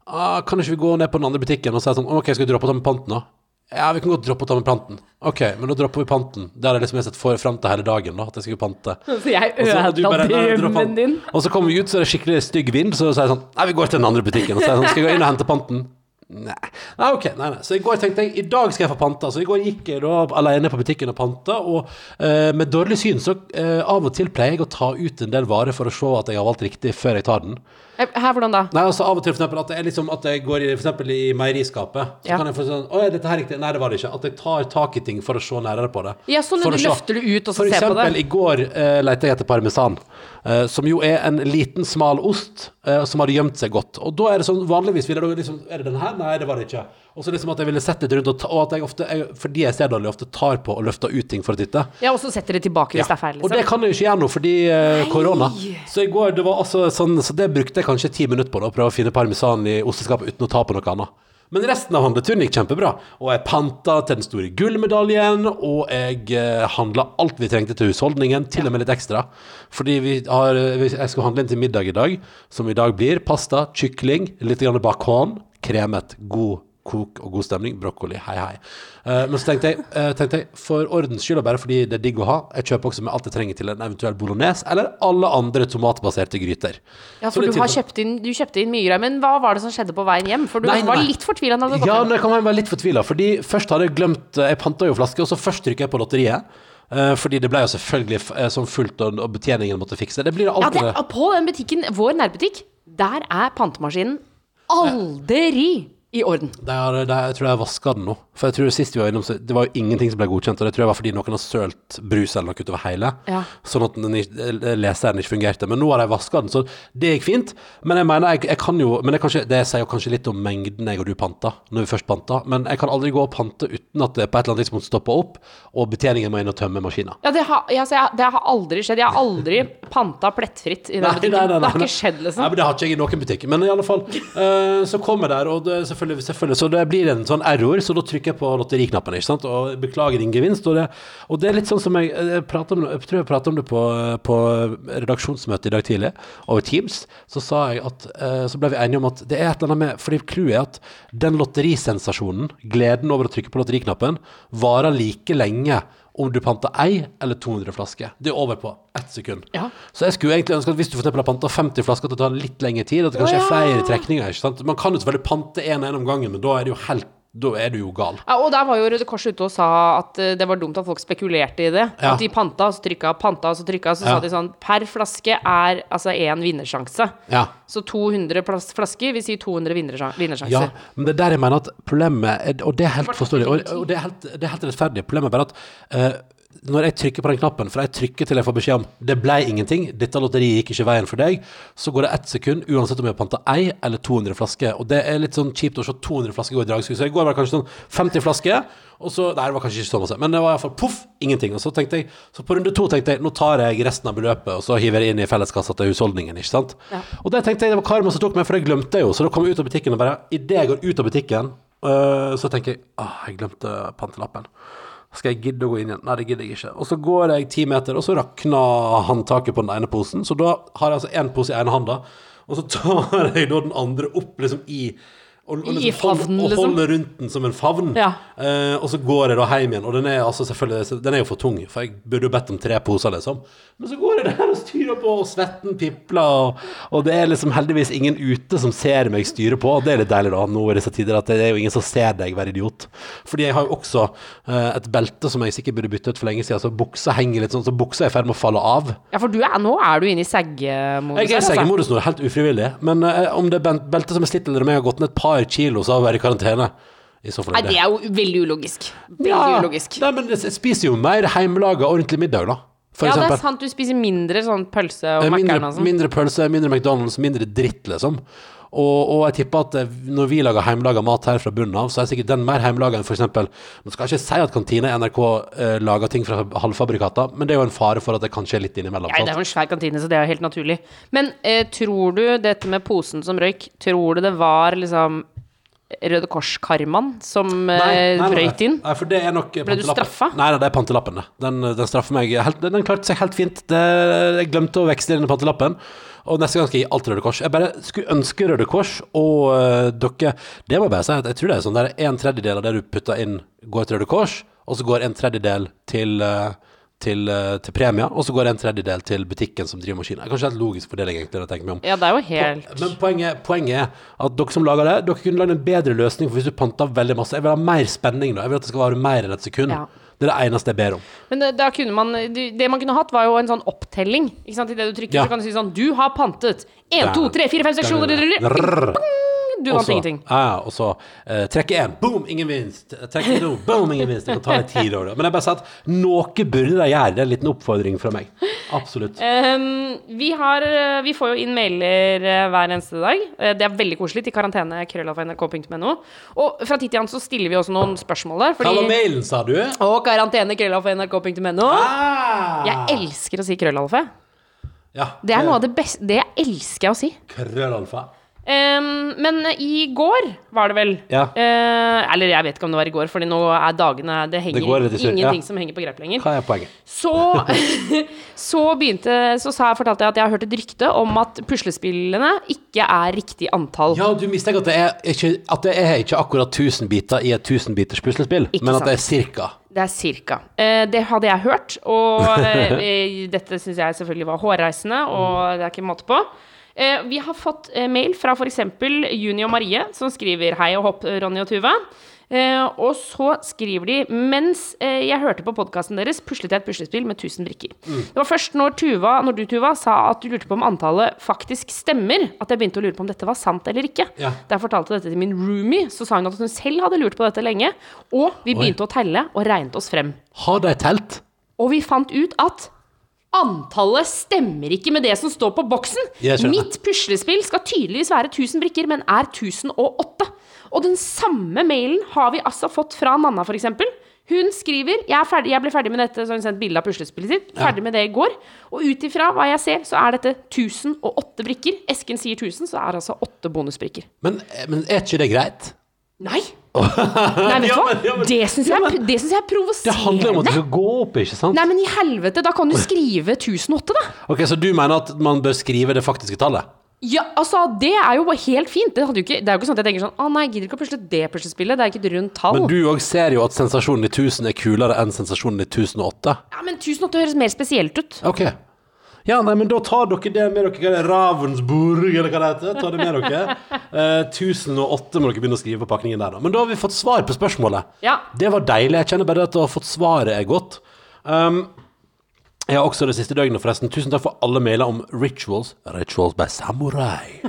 ah, 'kan ikke vi gå ned på den andre butikken?' Og så sa jeg sånn 'ok, skal vi droppe å ta med panten da?' Ja, vi kan godt droppe å ta med panten. Ok, men da dropper vi panten. Det har jeg liksom jeg sett for fram til hele dagen, da, at jeg skulle pante. Så jeg ødela drømmen din. Og så kommer vi ut, så er det skikkelig stygg vind, så sa jeg sånn Nei, vi går til den andre butikken. Og så sa jeg sånn, skal jeg gå inn og hente panten? Nei. nei, ok, nei, nei. Så i går tenkte jeg i dag skal jeg få panta. Så i går gikk jeg da alene på butikken og panta. Og eh, med dårlig syn så eh, av og til pleier jeg å ta ut en del varer for å se at jeg har valgt riktig før jeg tar den. Eh, Her, hvordan da? Nei, altså Av og til for eksempel, at jeg, liksom, at jeg går i, for eksempel, i meieriskapet. Så Ja. kan jeg få sånn Å, dette her riktig? Nei, det var det ikke. At jeg tar tak i ting for å se nærmere på det. Ja, sånn For du løfter det ut og så For ser på eksempel, i går uh, lette jeg etter parmesan, Uh, som jo er en liten, smal ost uh, som hadde gjemt seg godt. Og da er det sånn, vanligvis ville da liksom Er det den her? Nei, det var det ikke. Og så liksom at jeg ville sett litt rundt, og, ta, og at jeg ofte, jeg, fordi jeg ser dårlig, ofte tar på og løfter ut ting for å titte. Ja, og så setter det tilbake hvis det er feil. Og det Liksom. kan jeg jo ikke gjøre nå fordi eh, korona. Så i går, det var altså sånn, så det brukte jeg kanskje ti minutter på da, å prøve å finne parmesan i osteskapet uten å ta på noe annet. Men resten av handleturen gikk kjempebra. Og jeg panta til den store gullmedaljen, og jeg eh, handla alt vi trengte til husholdningen, til og med litt ekstra. Fordi vi har, jeg skal handle inn til middag i dag, som i dag blir pasta, kykling, litt bacon, kremet, god kok og god stemning. Brokkoli, hei, hei. Uh, men så tenkte jeg, uh, tenkte jeg, for ordens skyld, og bare fordi det er digg å ha, jeg kjøper også med alt jeg trenger til en eventuell bolognese, eller alle andre tomatbaserte gryter. Ja, for du har kjøpt inn, du kjøpte inn mye greier. Men hva var det som skjedde på veien hjem? For du Nei, var nei. litt fortvila når du kom Ja, men jeg kan være litt fortvila, fordi først hadde jeg glemt Jeg panta jo flaske, og så først trykker jeg på lotteriet. eh, fordi det ble jo selvfølgelig Som eh, sånn fullt, og, og betjeningen måtte fikse. Det blir Ja, alltid Ja, det. på den butikken, vår nærbutikk, der er pantemaskinen aldri i orden. Det er, det er, jeg tror jeg vaska den nå. For jeg tror sist vi var innom, så det var jo ingenting som ble godkjent. Og det tror jeg var fordi noen har sølt brus eller noe utover hele. Ja. Sånn at den, ikke- eh, leseren ikke fungerte. Men nå har jeg vaska den, så det gikk fint. Men jeg mener, jeg, jeg kan jo Men det, kanskje, det sier jo kanskje litt om mengden jeg og du panta, når vi først panta. Men jeg kan aldri gå og pante uten at det på et eller annet tidspunkt stopper opp, og betjeningen må inn og tømme maskina. Ja, det har, jeg, det har aldri skjedd. Jeg har aldri panta plettfritt i den butikken. Det har ikke skjedd, Nei, liksom. men Det har ikke jeg i noen butikk. Men i alle fall, uh, så kommer jeg der, og det, selvfølgelig, selvfølgelig, så det blir en sånn error, så da trykker jeg på lotteriknappen, ikke sant, og beklager din gevinst. Og det, og det er litt sånn som jeg, jeg, om, jeg tror jeg pratet om det på, på redaksjonsmøtet i dag tidlig, over Teams, så sa jeg at, eh, så ble vi enige om at det er et eller annet med, fordi clouet er at den lotterisensasjonen, gleden over å trykke på lotteriknappen, varer like lenge om du panter ei eller 200 flasker. Det er over på ett sekund. Ja. Så jeg skulle egentlig ønske at hvis du for har panta 50 flasker, at det tar litt lengre tid. At det kanskje ja. er flere trekninger. Man kan jo selvfølgelig pante én og én om gangen, men da er det jo helt Da er du jo gal. Ja, og der var jo Røde Kors ute og sa at eh, det var dumt at folk spekulerte i det. Ja. At de panta, og så trykka, panta, og så trykka. Så Ja. sa de sånn Per flaske er altså én vinnersjanse. Ja. Så 200 flasker vil si 200 vinnersjanser. Ja, men det er der jeg mener at problemet er, Og det er helt forståelig, og, og det, er helt, det er helt rettferdig. Problemet er bare at eh, når jeg trykker på den knappen, for jeg trykker til jeg får beskjed om det ble ingenting, dette lotteriet gikk ikke veien for deg, så går det ett sekund uansett om jeg har panta ei eller 200 flasker. Og det er litt sånn kjipt å se 200 flasker gå i dragsug. Så i går var det kanskje sånn 50 flasker, og så Nei, det var kanskje ikke så masse, men det var iallfall poff, ingenting. Og så tenkte jeg, så på runde to tenkte jeg nå tar jeg resten av beløpet, og så hiver jeg inn i felleskassa til husholdningen, ikke sant. Ja. Og det tenkte jeg det var Karma som tok meg, for det glemte jeg jo. Så da kom jeg ut av butikken og bare Idet jeg går ut av butikken, øh, så tenker jeg ah, jeg glemte pantelappen. Skal jeg gidde å gå inn igjen? Nei, det gidder jeg ikke. Og så går jeg ti meter, og så rakner håndtaket på den ene posen. Så da har jeg altså én pose i ene hånda, og så tar jeg da den andre opp liksom i og, og I favnen, hold- og liksom. holder rundt den som en favn. Ja. Eh, og så går jeg da hjem igjen, og den er altså Den er jo for tung, for jeg burde jo bedt om tre poser, liksom. Men så går jeg der og styrer på, og svetten pipler, og, og det er liksom heldigvis ingen ute som ser meg styre på, og det er litt deilig da, nå i disse tider, at det er jo ingen som ser deg være idiot. Fordi jeg har jo også eh, et belte som jeg sikkert burde bytte ut for lenge siden, så buksa henger litt sånn, så buksa er i ferd med å falle av. Ja, for du er, nå er du inne i seggemodus. Jeg er i altså. seggemodus nå, helt ufrivillig. Men eh, om det er beltet belte som er slitt, eller om jeg har gått ned et par kilo, så har jeg vært i karantene. I så fall Nei, det er jo veldig ulogisk. Veldig Ja. ulogisk. Nei, men jeg spiser jo mer hjemmelaga ordentlig middag, da. For ja, det er sant. Du spiser mindre sånn pølse og Eh, mindre, og sånn. mindre pølse, mindre McDonald's, mindre dritt, liksom. Og, og jeg tipper at eh, når vi lager hjemmelaga mat her fra bunnen av, så er sikkert den mer hjemmelaga enn eksempel Nå skal ikke si at kantine NRK eh, lager ting fra halvfabrikater, men det er jo en fare for at det kan skje litt innimellom. Nei, det er jo en svær kantine, så det er jo helt naturlig. Men eh, tror du dette med posen som røyk, tror du det var liksom Røde Kors-karmaen som eh, brøyt inn? Nei, for det er nok eh, Ble du straffa? Nei, nei, det er pantelappen, det. Den, den straffer meg helt, Den klarte seg helt fint. Det, jeg glemte å veksle inn pantelappen. Og neste gang skal jeg gi alt Røde Kors. Jeg bare skulle ønske Røde Kors og eh, dere Det må jeg bare si at jeg tror det er sånn der en tredjedel av det du putter inn, går til Røde Kors, og så går en tredjedel til eh, til, eh, til premier, og så går en tredjedel til butikken som driver maskinen. Kanskje helt logisk fordeling, egentlig, det tenker meg om. Ja, det er jo helt Men poenget, poenget er at dere som lager det, dere kunne lagd en bedre løsning. For hvis du panter veldig masse Jeg vil ha mer spenning da. Jeg vil at det skal vare mer enn et sekund. Ja. Det er det eneste jeg ber om. Men det, da kunne man det det man kunne hatt, var jo en sånn opptelling. Ikke sant? I det du trykker, Ja. så kan du si sånn Du har pantet! 1, 2, 3, 4, 5, 6, 7, 8 Rrrr. Du vant ingenting. Ja, og så eh, trekke én, boom, ingen vinst. Trekke to, boom, ingen vinst. Det kan ta litt tid. over det Men jeg bare sa at noe burde de gjøre. Det er en liten oppfordring fra meg. Absolutt. Um, vi, har, eh, vi får jo inn mailer eh, hver eneste dag. Eh, det er veldig koselig til karantene krøllalfa.nrk.no. Og fra tid til annen så stiller vi også noen spørsmål der. Hva var mailen, sa du? og karantene krøllalfa.nrk.no. Ah! Jeg elsker å si krøllalfa. ja, Det er noe av det beste Det elsker jeg å si. Krøllalfa. Em, men i går var det vel Ja. uh, Eller jeg vet ikke om det var i går, Fordi nå er dagene Det henger Det rett ingenting ja. som henger på grep lenger. Hva er poenget? Så, så begynte Så sa, fortalte jeg at jeg har hørt et rykte om at puslespillene ikke er riktig antall. Ja, du mistenker at det er ikke, at det er ikke akkurat 1000 biter i et 1000 biters puslespill, Ikke men at det er sant. cirka. Det er cirka. Uh, det hadde jeg hørt, og uh, dette syns jeg selvfølgelig var hårreisende, og det er ikke måte på. Eh, vi har fått eh, mail fra f.eks. Juni og Marie, som skriver 'Hei og hopp, Ronny og Tuva'. Uh, og så skriver de Mens uh, jeg hørte på podkasten deres, puslet jeg et puslespill med 1000 brikker. Det var først når, Tuva, når du, Tuva, sa at du lurte på om antallet faktisk stemmer, at jeg begynte å lure på om dette var sant eller ikke. Ja. Da jeg fortalte dette til min roomie, så sa hun at hun selv hadde lurt på dette lenge. Og vi begynte å telle og regnet oss frem. Har de telt? Og vi fant ut at antallet stemmer ikke med det som står på boksen. Mitt puslespill skal tydeligvis være 1000 brikker, men er 1008. Og den samme mailen har vi altså fått fra Nanna, f.eks. Hun skriver jeg, er ferdig, 'Jeg ble ferdig med dette', så har hun sendt bilde av puslespillet sitt. Ferdig med det i går. Og ut ifra hva jeg ser, så er dette 1008 brikker. Esken sier 1000, så er det altså 8 bonusbrikker. Men, men er ikke det greit? Nei! Nei, vet du hva? ja, men- Det syns jeg, Ja, jeg er provoserende. Det handler om at du skal gå opp, ikke sant? Nei, men i helvete, da kan du skrive 1008, da. Ok, Så du mener at man bør skrive det faktiske tallet? Ja, altså, det er jo helt fint. Det, hadde jo ikke, det er jo ikke sånn at jeg tenker sånn Å nei, jeg gidder ikke å pusle det puslespillet. Det er ikke et rundt tall. Men du òg ser jo at sensasjonen i 1000 er kulere enn sensasjonen i 1008. Ja, men 1008 høres mer spesielt ut. Ok. Ja, nei, men da tar dere det med dere. Hva er det? Ravensburg, eller hva det heter? Ta det med dere. Eh, 1008 må dere begynne å skrive på pakningen der, da. Men da har vi fått svar på spørsmålet. Ja. Det var deilig. Jeg kjenner bare at å ha fått svaret er godt. Um, jeg har også det siste døgnet, forresten. Tusen takk for alle mailer om rituals. Rituals by samurai.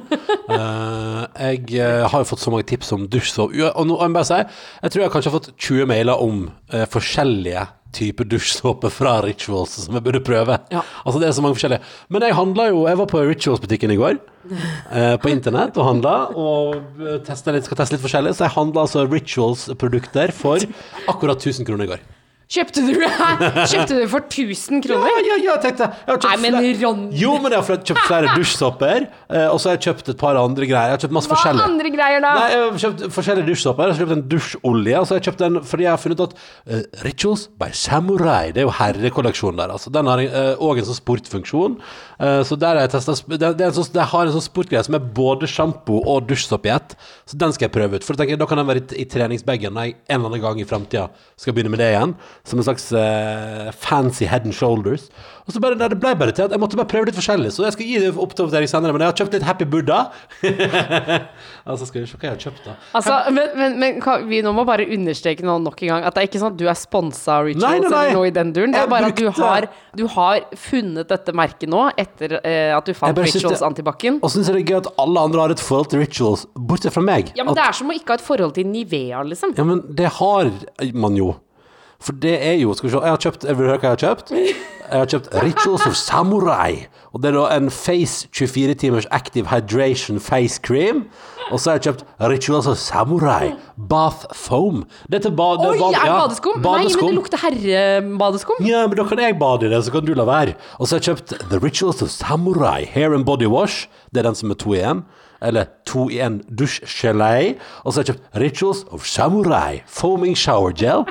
uh, jeg uh, har jo fått så mange tips om dusj, Og nå må jeg bare si, jeg tror jeg kanskje har fått 20 mailer om uh, forskjellige typer dusjsåpe fra Rituals som jeg burde prøve. Ja. Altså det er så mange forskjellige. Men jeg handla jo Jeg var på Rituals-butikken i går. eh, på internett og handla, og eh, litt, skal teste litt forskjellig. Så jeg handla altså Rituals-produkter for akkurat 1000 kroner i går. Kjøpte du, kjøpte du for 1000 kroner? ja, ja, ja, tenkte jeg jeg Nei, men flere- Ron- Jo, men jeg har kjøpt flere dusjsåper, eh, og så har jeg kjøpt et par andre greier. Jeg har kjøpt masse Hva forskjellig. andre greier da? Nei, jeg har kjøpt forskjellige dusjsåper. Jeg har kjøpt en dusjolje. Og så har jeg kjøpt en fordi jeg har funnet at uh, Rituals by Samurai, det er jo herrekolleksjonen der. Altså. Den har òg en sånn sportfunksjon. Uh, så der har jeg testet det, det, er sånn, det har en sånn sportgreie som er både sjampo og dusjsåpe i ett. Så den skal jeg prøve ut. For tenker, da kan den være i, i treningsbagen når jeg en eller annen gang i framtida skal begynne med det igjen. Som en slags eh, fancy head and shoulders. Og så bare, nei, det ble bare til at jeg måtte bare prøve litt forskjellig. Så jeg skal gi det oppdatering senere. Men jeg har kjøpt litt Happy Buddha. altså, skal vi se hva jeg har kjøpt, da. Altså, men, men, men hva, vi nå må bare understreke nå nok en gang at det er ikke sånn at du er sponsa av Rituals Nei, nei, nei. eller noe i den duren. Det Jeg er bare at du har, du har funnet dette merket nå etter eh, at du fant Rituals Antibac-en. Og så syns jeg det er gøy at alle andre har et forhold til rituals, bortsett fra meg. Ja, men at, det er som å ikke ha et forhold til Nivea, liksom. ja, men det har man jo. For det er jo Skal vi se, jeg har kjøpt Jeg du høre hva jeg har kjøpt. Jeg har kjøpt Rituals of Samurai. Og det er da en Face 24 timers Active Hydration Face Cream. Og så har jeg kjøpt Rituals of Samurai Bath Foam. Dette ba, det Oi, bad- er det ja, badeskum? Nei, men det lukter herrebadeskum. Ja, men da kan jeg bade i det, så kan du la være. Og så har jeg kjøpt The Rituals of Samurai Hair and Body Wash. Det er den som er to i én. Eller to i en dusjgelé. Og så har jeg kjøpt Rituals of Samurai Foaming Shower Gel.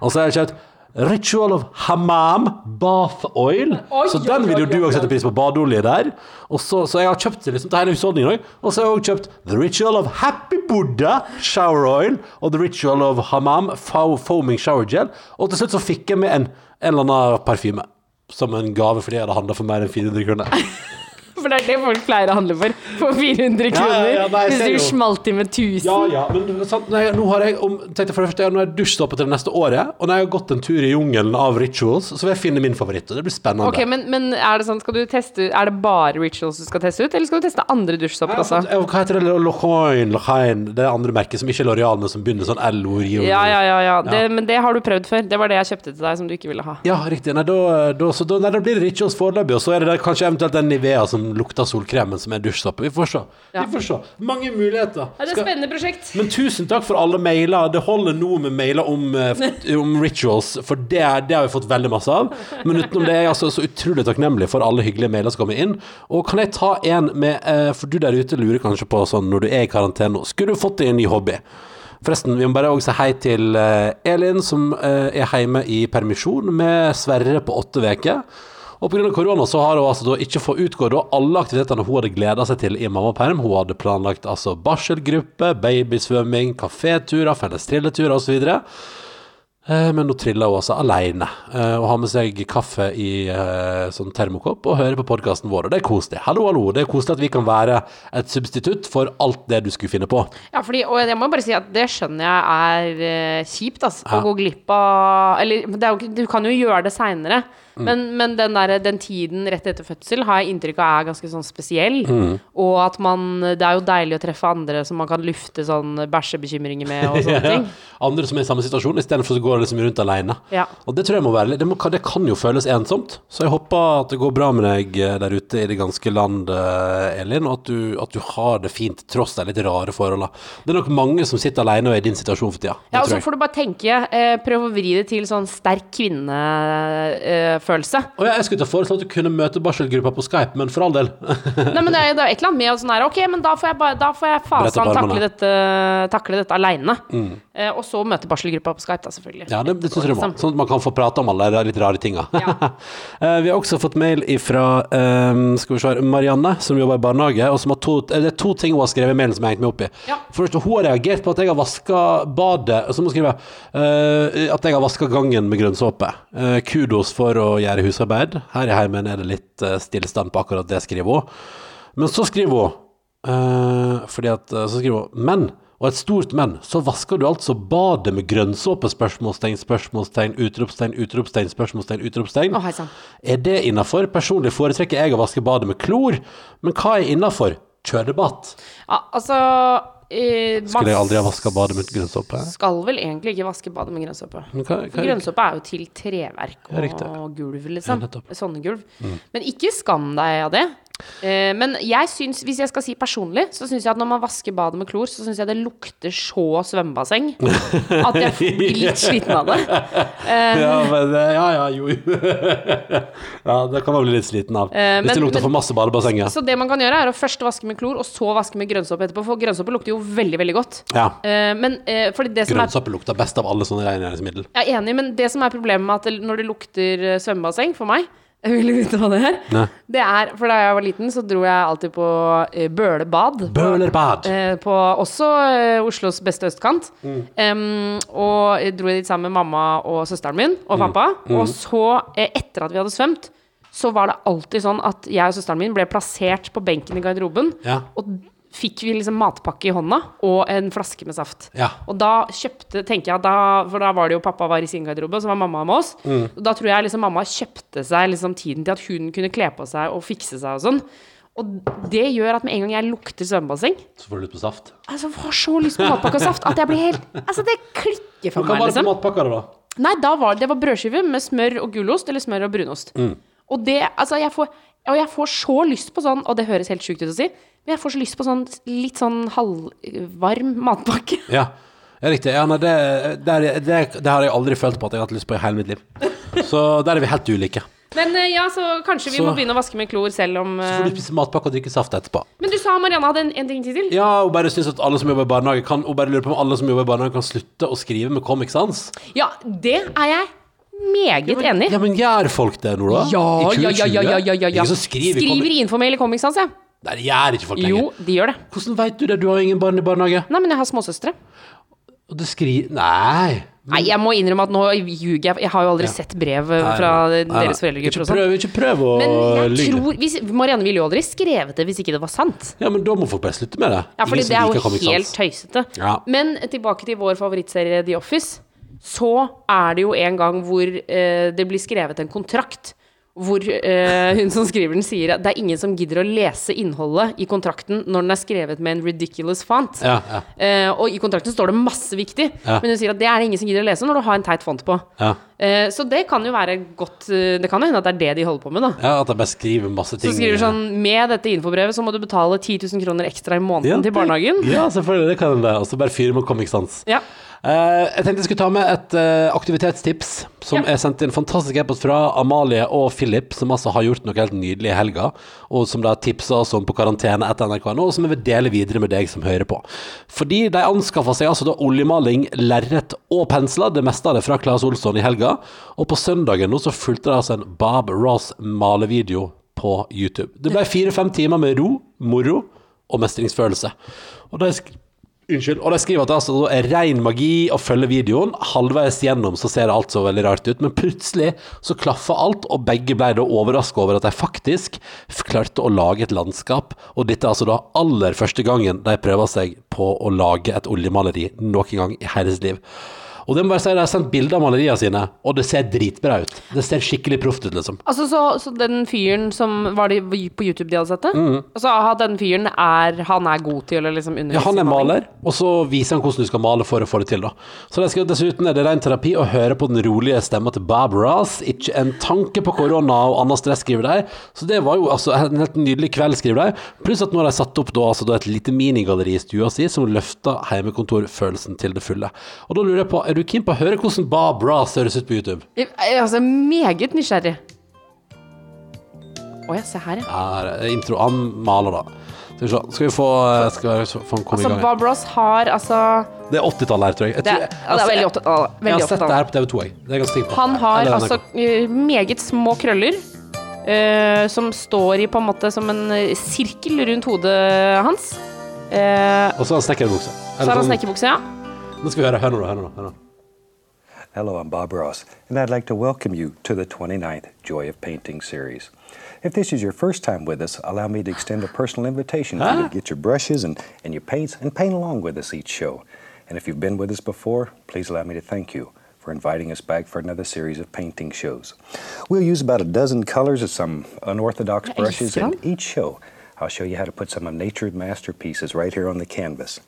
Og så har jeg kjøpt Ritual of Hamam Bath Oil. Oi, så den vil jo du òg sette pris på. Badeolje der. Og så, så jeg har kjøpt det liksom til hele husholdningen òg. Og så har jeg òg kjøpt The Ritual of Happy Buddha Shower Oil og The Ritual of Hamam Foaming Shower Gel. Og til slutt så fikk jeg med en, en eller annen parfyme. Som en gave fordi jeg hadde handla for mer enn 400 kroner. For det er det folk pleier å handle for. For 400 kroner. ja, ja, nei, hvis du smalt i med 1000. Ja, ja, men sant, nei, nå har jeg om, tenkte for det første, nå har jeg dusjstoppet til det neste året. Og når jeg har gått en tur i jungelen av rituals, så vil jeg finne min favoritt. Og det blir spennende. Ok, men, men er det sånn, skal du teste Er det bare Rituals du skal teste ut, eller skal du teste andre dusjstopper også? fått- Hva heter det? Lochain, Lochain, det andre merket som ikke er L'Oreal, men som begynner sånn LO, Rio. Ja, ja, ja, ja. Det, men det har du prøvd før. Det var det jeg kjøpte til deg som du ikke ville ha. Ja, riktig. Nei, da, da, så da, nei, da blir det rituals foreløpig, og så er det der, kanskje eventuelt den Nivea som lukter solkremen som er dusjsåpe. Vi får se. Ja. Vi får se. Mange muligheter. Ja, det er et spennende prosjekt. men tusen takk for alle mailer. Det holder nå med mailer om, eh, om rituals, for det, det har vi fått veldig masse av. Men utenom det er jeg altså så utrolig takknemlig for alle hyggelige mailer som kommer inn. Og kan jeg ta en med eh, For du der ute lurer kanskje på sånn når du er i karantene nå, skulle du fått deg en ny hobby? Forresten, vi må bare også si hei til eh, Elin, som er hjemme i permisjon med Sverre på åtte uker. Og pga. korona så har hun altså da ikke fått utgå da alle aktivitetene hun hadde gleda seg til i mammaperm. Hun hadde planlagt altså barselgruppe, babysvømming, kaféturer, felles trilleturer osv. Eh, Men nå triller hun altså alene eh, og har med seg kaffe i eh, sånn termokopp og hører på podkasten vår. Og det er koselig. Hallo, hallo. Det er koselig at vi kan være et substitutt for alt det du skulle finne på. Ja, fordi, og jeg må bare si at det skjønner jeg er kjipt, altså. Ja. Å gå glipp av Eller det er jo, du kan jo gjøre det seinere, Mm. men, men den, der, den tiden rett etter fødsel har jeg inntrykk av er ganske sånn spesiell. Mm. Og at man Det er jo deilig å treffe andre som man kan lufte sånn bæsjebekymringer med og sånne ting. Andre som er i samme situasjon, istedenfor å gå liksom rundt alene. Ja. Og det tror jeg må være det, må, det kan jo føles ensomt. Så jeg håper at det går bra med deg eh, der ute i det ganske land, eh, Elin, og at du, at du har det fint tross de litt rare forholdene. Det er nok mange som sitter alene og er i din situasjon for tida. Ja, og så får du bare tenke, eh, prøv å vri det til sånn sterk kvinnefølelse. Og jeg skulle til å foreslå at du kunne møte barselgruppa på Skype, men for all del. Nei, men det er, det er et eller annet med å sånn her Ok, men da får jeg, bare, da får jeg fasen takle dette, takle dette aleine. Eh, og så møte barselgruppa på Skype, da, selvfølgelig. Ja, det, det syns jeg du må. Sånn at man kan få prate om alle de litt rare tinga. Ja. Eh, vi har også fått mail fra skal vi se, Marianne, som jobber i barnehage. Og som har to, eh, det er to ting hun har skrevet i mailen som jeg har hengt meg opp i. Ja. For det hun har reagert på at jeg har vaska badet Så må hun skrive eh, at jeg har vaska gangen med grønnsåpe. Eh, kudos for å gjøre husarbeid. Her i heimen er det litt eh, stillstand på akkurat det, skriver hun. Men så skriver hun Uh, Fordi at eh, Så skriver hun Men og et stort men, så vasker du altså badet med grønnsåpe? Spørsmålstegn, spørsmålstegn, utropstegn, utropstegn, spørsmålstegn, utropstegn. Oh. Er det innafor? Personlig foretrekker jeg å vaske badet med klor, men hva er innafor? Kjøredebatt. Ja, altså eh, Skulle jeg aldri ha vaska badet med grønnsåpe? Skal vel egentlig ikke vaske badet med grønnsåpe. Grønnsåpe er jo til treverk Ja, og gulv, liksom. Ja, Sånne gulv. Men ikke skam deg av det. Eh, men jeg syns, hvis jeg skal si personlig, så syns jeg at når man vasker badet med klor, så syns jeg det lukter så svømmebasseng at jeg blir litt sliten av det. ja, men, ja, ja, jo, jo. ja, det kan man bli litt sliten av. Eh, Hvis men- det lukter men- for masse badebassenger. Så det man kan gjøre, er å først vaske med klor, og så vaske med grønnsåpe etterpå. For grønnsåpe lukter jo veldig, veldig godt. Ja. Eh, men eh, som er Grønnsåpe lukter best av alle sånne rengjøringsmiddel. Jeg er enig, men det som er problemet med at når det lukter eh, svømmebasseng for meg Jeg vil vite hva det er. Nei. Det er, For da jeg var liten, så dro jeg alltid på eh, Bøle bad. Bølerbad. Eh, på også eh, Oslos beste østkant. Mm. Um, og jeg dro dit sammen med mamma og søsteren min og Mm. pappa. Og så, eh, etter at vi hadde svømt, så var det alltid sånn at jeg og søsteren min ble plassert på benken i garderoben. Ja. Og fikk vi liksom matpakke i hånda og en flaske med saft. Ja. Og da kjøpte, tenker jeg da, For da var det jo pappa var i sin garderobe, og så var mamma med oss. Mm. Og da tror jeg liksom mamma kjøpte seg liksom tiden til at hun kunne kle på seg og fikse seg og sånn. Og det gjør at med en gang jeg lukter svømmebasseng Så får du lyst på saft. Altså, jeg har så lyst på matpakke og saft at jeg blir helt Altså, det klikker for Hva meg, var det på liksom. matpakka, da? Nei, da var det var brødskive med smør og gulost, eller smør og brunost. Mm. Og det Altså, jeg får Og jeg får så lyst på sånn, og det høres helt sjukt ut å si, men jeg får så lyst på sånn litt sånn halvvarm matpakke. Ja, ja riktig. Ja, nei, det, det, det, det har jeg aldri følt på at jeg har hatt lyst på i hele mitt liv. Så der er vi helt ulike. Men eh, ja, så kanskje vi Så- må begynne å vaske med klor selv om Så får du spise matpakke og drikke saft etterpå. Men du sa Marianne hadde en, en ting til? Ja, hun bare syns at alle som jobber i barnehage kan Hun bare lurer på om alle som jobber i barnehage kan slutte å skrive med Comic Sans. Ja, det er jeg meget enig. Ja, men gjør folk det nå, da? Ja, I ja, ja, ja, ja, ja, ja, ja. Skriver, Skriver i infomail i Comic Sans, ja. Nei, det gjør ikke folk lenger. Jo, de gjør det. Hvordan vet du det? Du har ingen barn i barnehage. Nei, men jeg har småsøstre. Og det skriver Nei. Nei, jeg må innrømme at nå ljuger jeg. Jeg har jo aldri sett brev fra Nei, nei. deres foreldregrupper Ikke prøv, ikke prøv å Men jeg lyve. tror hvis, Marianne ville jo aldri skrevet det hvis ikke det var sant. Ja, men da må folk bare slutte med det. Ja, for det er jo helt tøysete. Ja. Men tilbake til vår favorittserie The Office. Så er det jo en gang hvor eh, det blir skrevet en kontrakt hvor eh, hun som skriver den, sier at det er ingen som gidder å lese innholdet i kontrakten når den er skrevet med en ridiculous font. Ja, ja. Eh, og i kontrakten står det masse viktig, Ja. men hun sier at det er det ingen som gidder å lese når du har en teit font på. Ja. Eh, så det kan jo være godt eh, Det kan jo hende at det er det de holder på med, da. ja, at jeg bare skriver masse ting. Så skriver du sånn Med dette infobrevet så må du betale 10 000 kroner ekstra i måneden til barnehagen. Ja, selvfølgelig, det kan det. Og så bare fyrer med Comic Sans. Ja. Eh, jeg tenkte jeg skulle ta med et eh, aktivitetstips som Ja. er sendt inn fantastisk e-post fra Amalie og Philip, som altså har gjort noe helt nydelig i helga, og som da tipsa oss om på karantene etter NRK.no, og som jeg vil dele videre med deg som hører på. Fordi de anskaffa seg altså da oljemaling, lerret og pensler, det meste av det fra Claes Olsson i helga, og på søndagen nå så fulgte det altså en Bob Ross malevideo på YouTube. Det ble fire-fem timer med ro, moro og mestringsfølelse. Og det Unnskyld. Og de skriver at det altså er ren magi å følge videoen. Halvveis gjennom så ser alt så veldig rart ut, men plutselig så klaffa alt, og begge ble da overraska over at de faktisk klarte å lage et landskap. Og dette er altså da aller første gangen de prøver seg på å lage et oljemaleri noen gang i hele sitt liv. Og det må bare si, de har sendt bilder av maleriene sine, og det ser dritbra ut. Det ser skikkelig proft ut, liksom. Altså, så, så den fyren som Var de, på YouTube de hadde sett det? Altså, den fyren er Han er god til å liksom undervise Mm. Ja, han er maler, og så viser han hvordan du skal male for å få det til. da. Så det skal, Dessuten er det ren terapi å høre på den rolige stemma til Bob Ross. Ikke en tanke på korona og annet stress, skriver de. Så det var jo altså en helt nydelig kveld, skriver de. Pluss at nå har de satt opp da, altså, da et lite minigalleri i stua si som løfter heimekontorfølelsen til det fulle. Og da lurer jeg på, er du keen på å høre hvordan Bob Ross høres ut på YouTube? Jeg er altså meget nysgjerrig. Å ja, se her, ja. Her er intro. Han maler, da. Skal vi se. Skal vi få, skal vi få komme Altså, i gang? Bob Ross har altså Det er 80-tallet her, tror jeg. jeg Det er, altså, det er veldig opptatt av det. Jeg har sett det her på TV 2, jeg. Det er ganske sikker. Han har Eller altså eh, meget små krøller. Uh, som står i på en måte som en eh, sirkel rundt hodet hans. Uh, Og så har han snekkerbukse. så har han snekkerbukse, ja. Nå skal vi høre. Hør nå, hør nå. Hør nå. Hello, I'm Bob Ross, and I'd like to welcome you to the 29th Joy of Painting series. If this is your first time with us, allow me to extend a personal invitation for you to get your brushes and, and your paints and paint along with us each show. And if you've been with us before, please allow me to thank you for inviting us back for another series of painting shows. We'll use about a dozen colors of some unorthodox brushes, in each show I'll show you how to put some of nature's masterpieces right here on the canvas.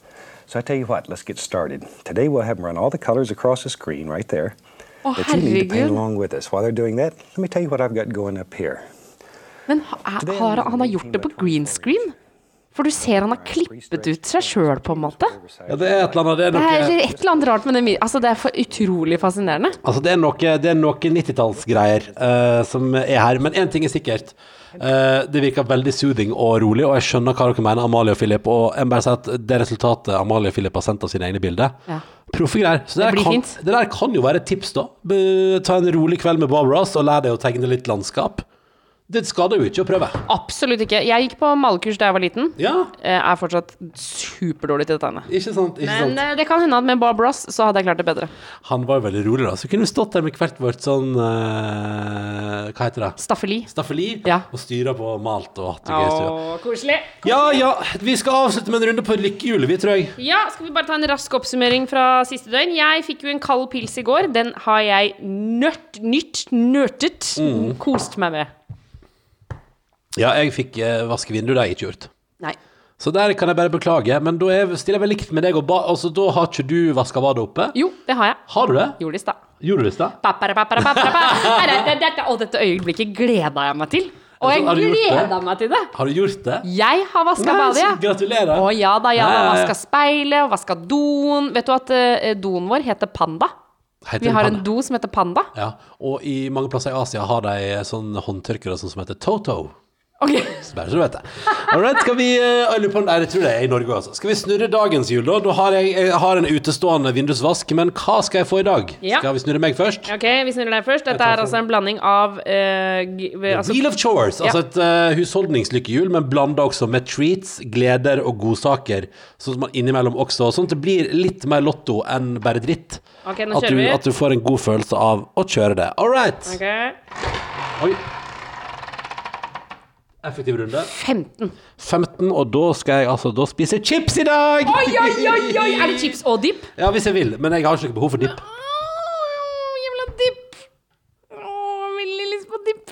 So I tell you what, let's get started. Today we'll have them run all the colors across the screen right there Å, that you need to paint along with us. While they're doing that, let me tell you what I've got going up here. Men ha, har, han- han har gjort det på green screen? For du ser han har klippet ut seg sjøl, på en måte. Ja, det er et eller annet Det er Det er et eller annet rart med det. Altså, det er for utrolig fascinerende. altså, det er noe, er noe 90-tallsgreier uh, som er her. Men én ting er sikkert. Uh, det virker veldig soothing og rolig, og jeg skjønner hva dere mener, Amalie og Philip. Og jeg må bare si at det resultatet Amalie og Philip har sendt av sine egne bilder, Ja. proffe greier. Så det, Det der kan, det der kan jo være et tips, da. Be, ta en rolig kveld med Bob Ross og lær deg å tegne litt landskap. Det skader jo ikke å prøve. Absolutt ikke. Jeg gikk på malekurs da jeg var liten. Ja, Jeg er fortsatt superdårlig til tegne. ikke sant? Ikke Men sant? eh, det kan hende at med Bob Ross så hadde jeg klart det bedre. Han var jo veldig rolig, da. Så kunne vi stått der med hvert vårt sånn uh, Hva heter det? Staffeli. Staffeli. Ja. Og styra på malt og hatt det gøy Koselig. koselig. Ja ja, vi skal avslutte med en runde på lykkehjulet, vi, tror jeg. Ja, skal vi bare ta en rask oppsummering fra siste døgn? Jeg fikk jo en kald pils i går. Den har jeg nørt, nytt, nørtet, Mm. kost meg med. Ja, jeg fikk eh, vaske vinduet, det har jeg ikke gjort. Nei. Så der kan jeg bare beklage, men da er, stiller jeg vel likt med deg, og ba, altså, da har ikke du vaska badet oppe? Jo, det har jeg. Har du det? Gjorde det i stad. Gjorde du det i stad? Og dette øyeblikket gleda jeg meg til. Og jeg Har du gjort det? gleda meg til det. Har du gjort det? Jeg har vaska Nei, badet, så jeg. Gratulerer. Å ja da, jeg Ja, har ja, ja. vaska speilet og vaska doen. Vet du at eh, doen vår heter Panda? Heter Vi har en do som heter Panda. Ja, og i mange plasser i Asia har de sånn håndtørkere sånn som heter Toto. Ok, Så Bare så du vet det. All skal vi eh, jeg på, Nei, jeg tror det er i Norge, altså. Skal vi snurre dagens hjul, da? Da har jeg, jeg har en utestående vindusvask, men hva skal jeg få i dag? Ja. Skal vi snurre meg først? Ok, vi snurrer deg først. Dette er altså en blanding av uh, altså, Wheel of Chores, Ja. altså et uh, husholdningslykkehjul, men blanda også med treats, gleder og godsaker. Sånn at man innimellom også Sånn at det blir litt mer lotto enn bare dritt. Ok, nå at, du, at du får en god følelse av å kjøre det. All right. Okay. Oi. Effektiv runde. 15. 15, og da skal jeg altså da spise chips i dag! Oi, oi, oi, oi! Er det chips og dip? Ja, hvis jeg vil, men jeg har ikke noe behov for dipp. Åh, jævla dip. Åh, veldig lyst på dip.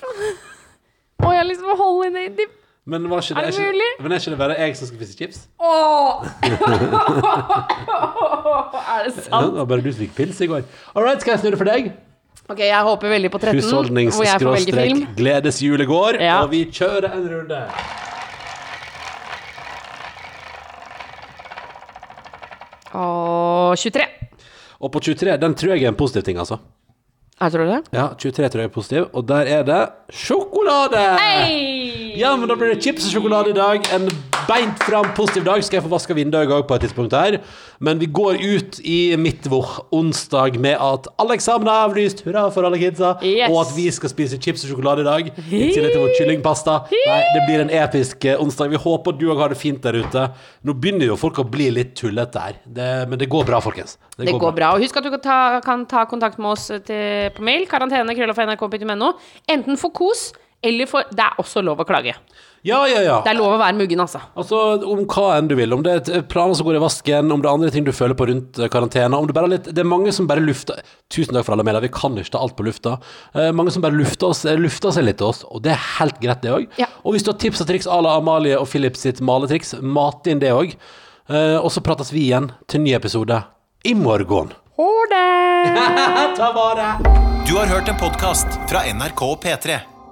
Men var ikke det, Er det ikke, mulig? Men er ikke det bare jeg som skal spise chips? Åh! er det Ja, sant? det var bare du som fikk pils i går. All right, skal jeg snurre for deg? Ok, jeg håper veldig på 13, hvor jeg får velge film. Ja. Og vi kjører en runde. Og 23. Og på 23, den tror jeg er en positiv ting, altså. Jeg tror det. Ja, 23 tror jeg er positiv, og der er det sjokolade! Hei! Ja, men da blir det chips og sjokolade i dag. En beint fram positiv dag. Skal jeg få vaska vinduet òg på et tidspunkt her. Men vi går ut i midtvår onsdag med at alle eksamen er avlyst, hurra for alle kidsa, Yes. og at vi skal spise chips og sjokolade i dag. I tillegg til vår kyllingpasta. Nei, det blir en episk eh, onsdag. Vi håper du òg har det fint der ute. Nå begynner jo folk å bli litt tullete her, det, men det går bra, folkens. Det går bra. Og husk at du kan ta, kan ta kontakt med oss til, på mail. Karantene krøllof.nrk.no. Enten for kos, eller for Det er også lov å klage. Ja, ja, ja. Det er lov å være muggen, altså. Altså, Om hva enn du vil. Om det er planer som går i vasken, om det er andre ting du føler på rundt eh, karantene. Om det, bare er litt, det er mange som bare lufter Tusen takk for alle medier, vi kan ikke ta alt på lufta. Eh, mange som bare lufter, oss, eh, lufter seg litt til oss, og det er helt greit, det òg. Ja. Og hvis du har tips og triks à la Amalie og Philip sitt maletriks, mat inn det òg. Eh, og så prates vi igjen til ny episode i morgen. Ha det! Ta vare! Du har hørt en podkast fra NRK og P3.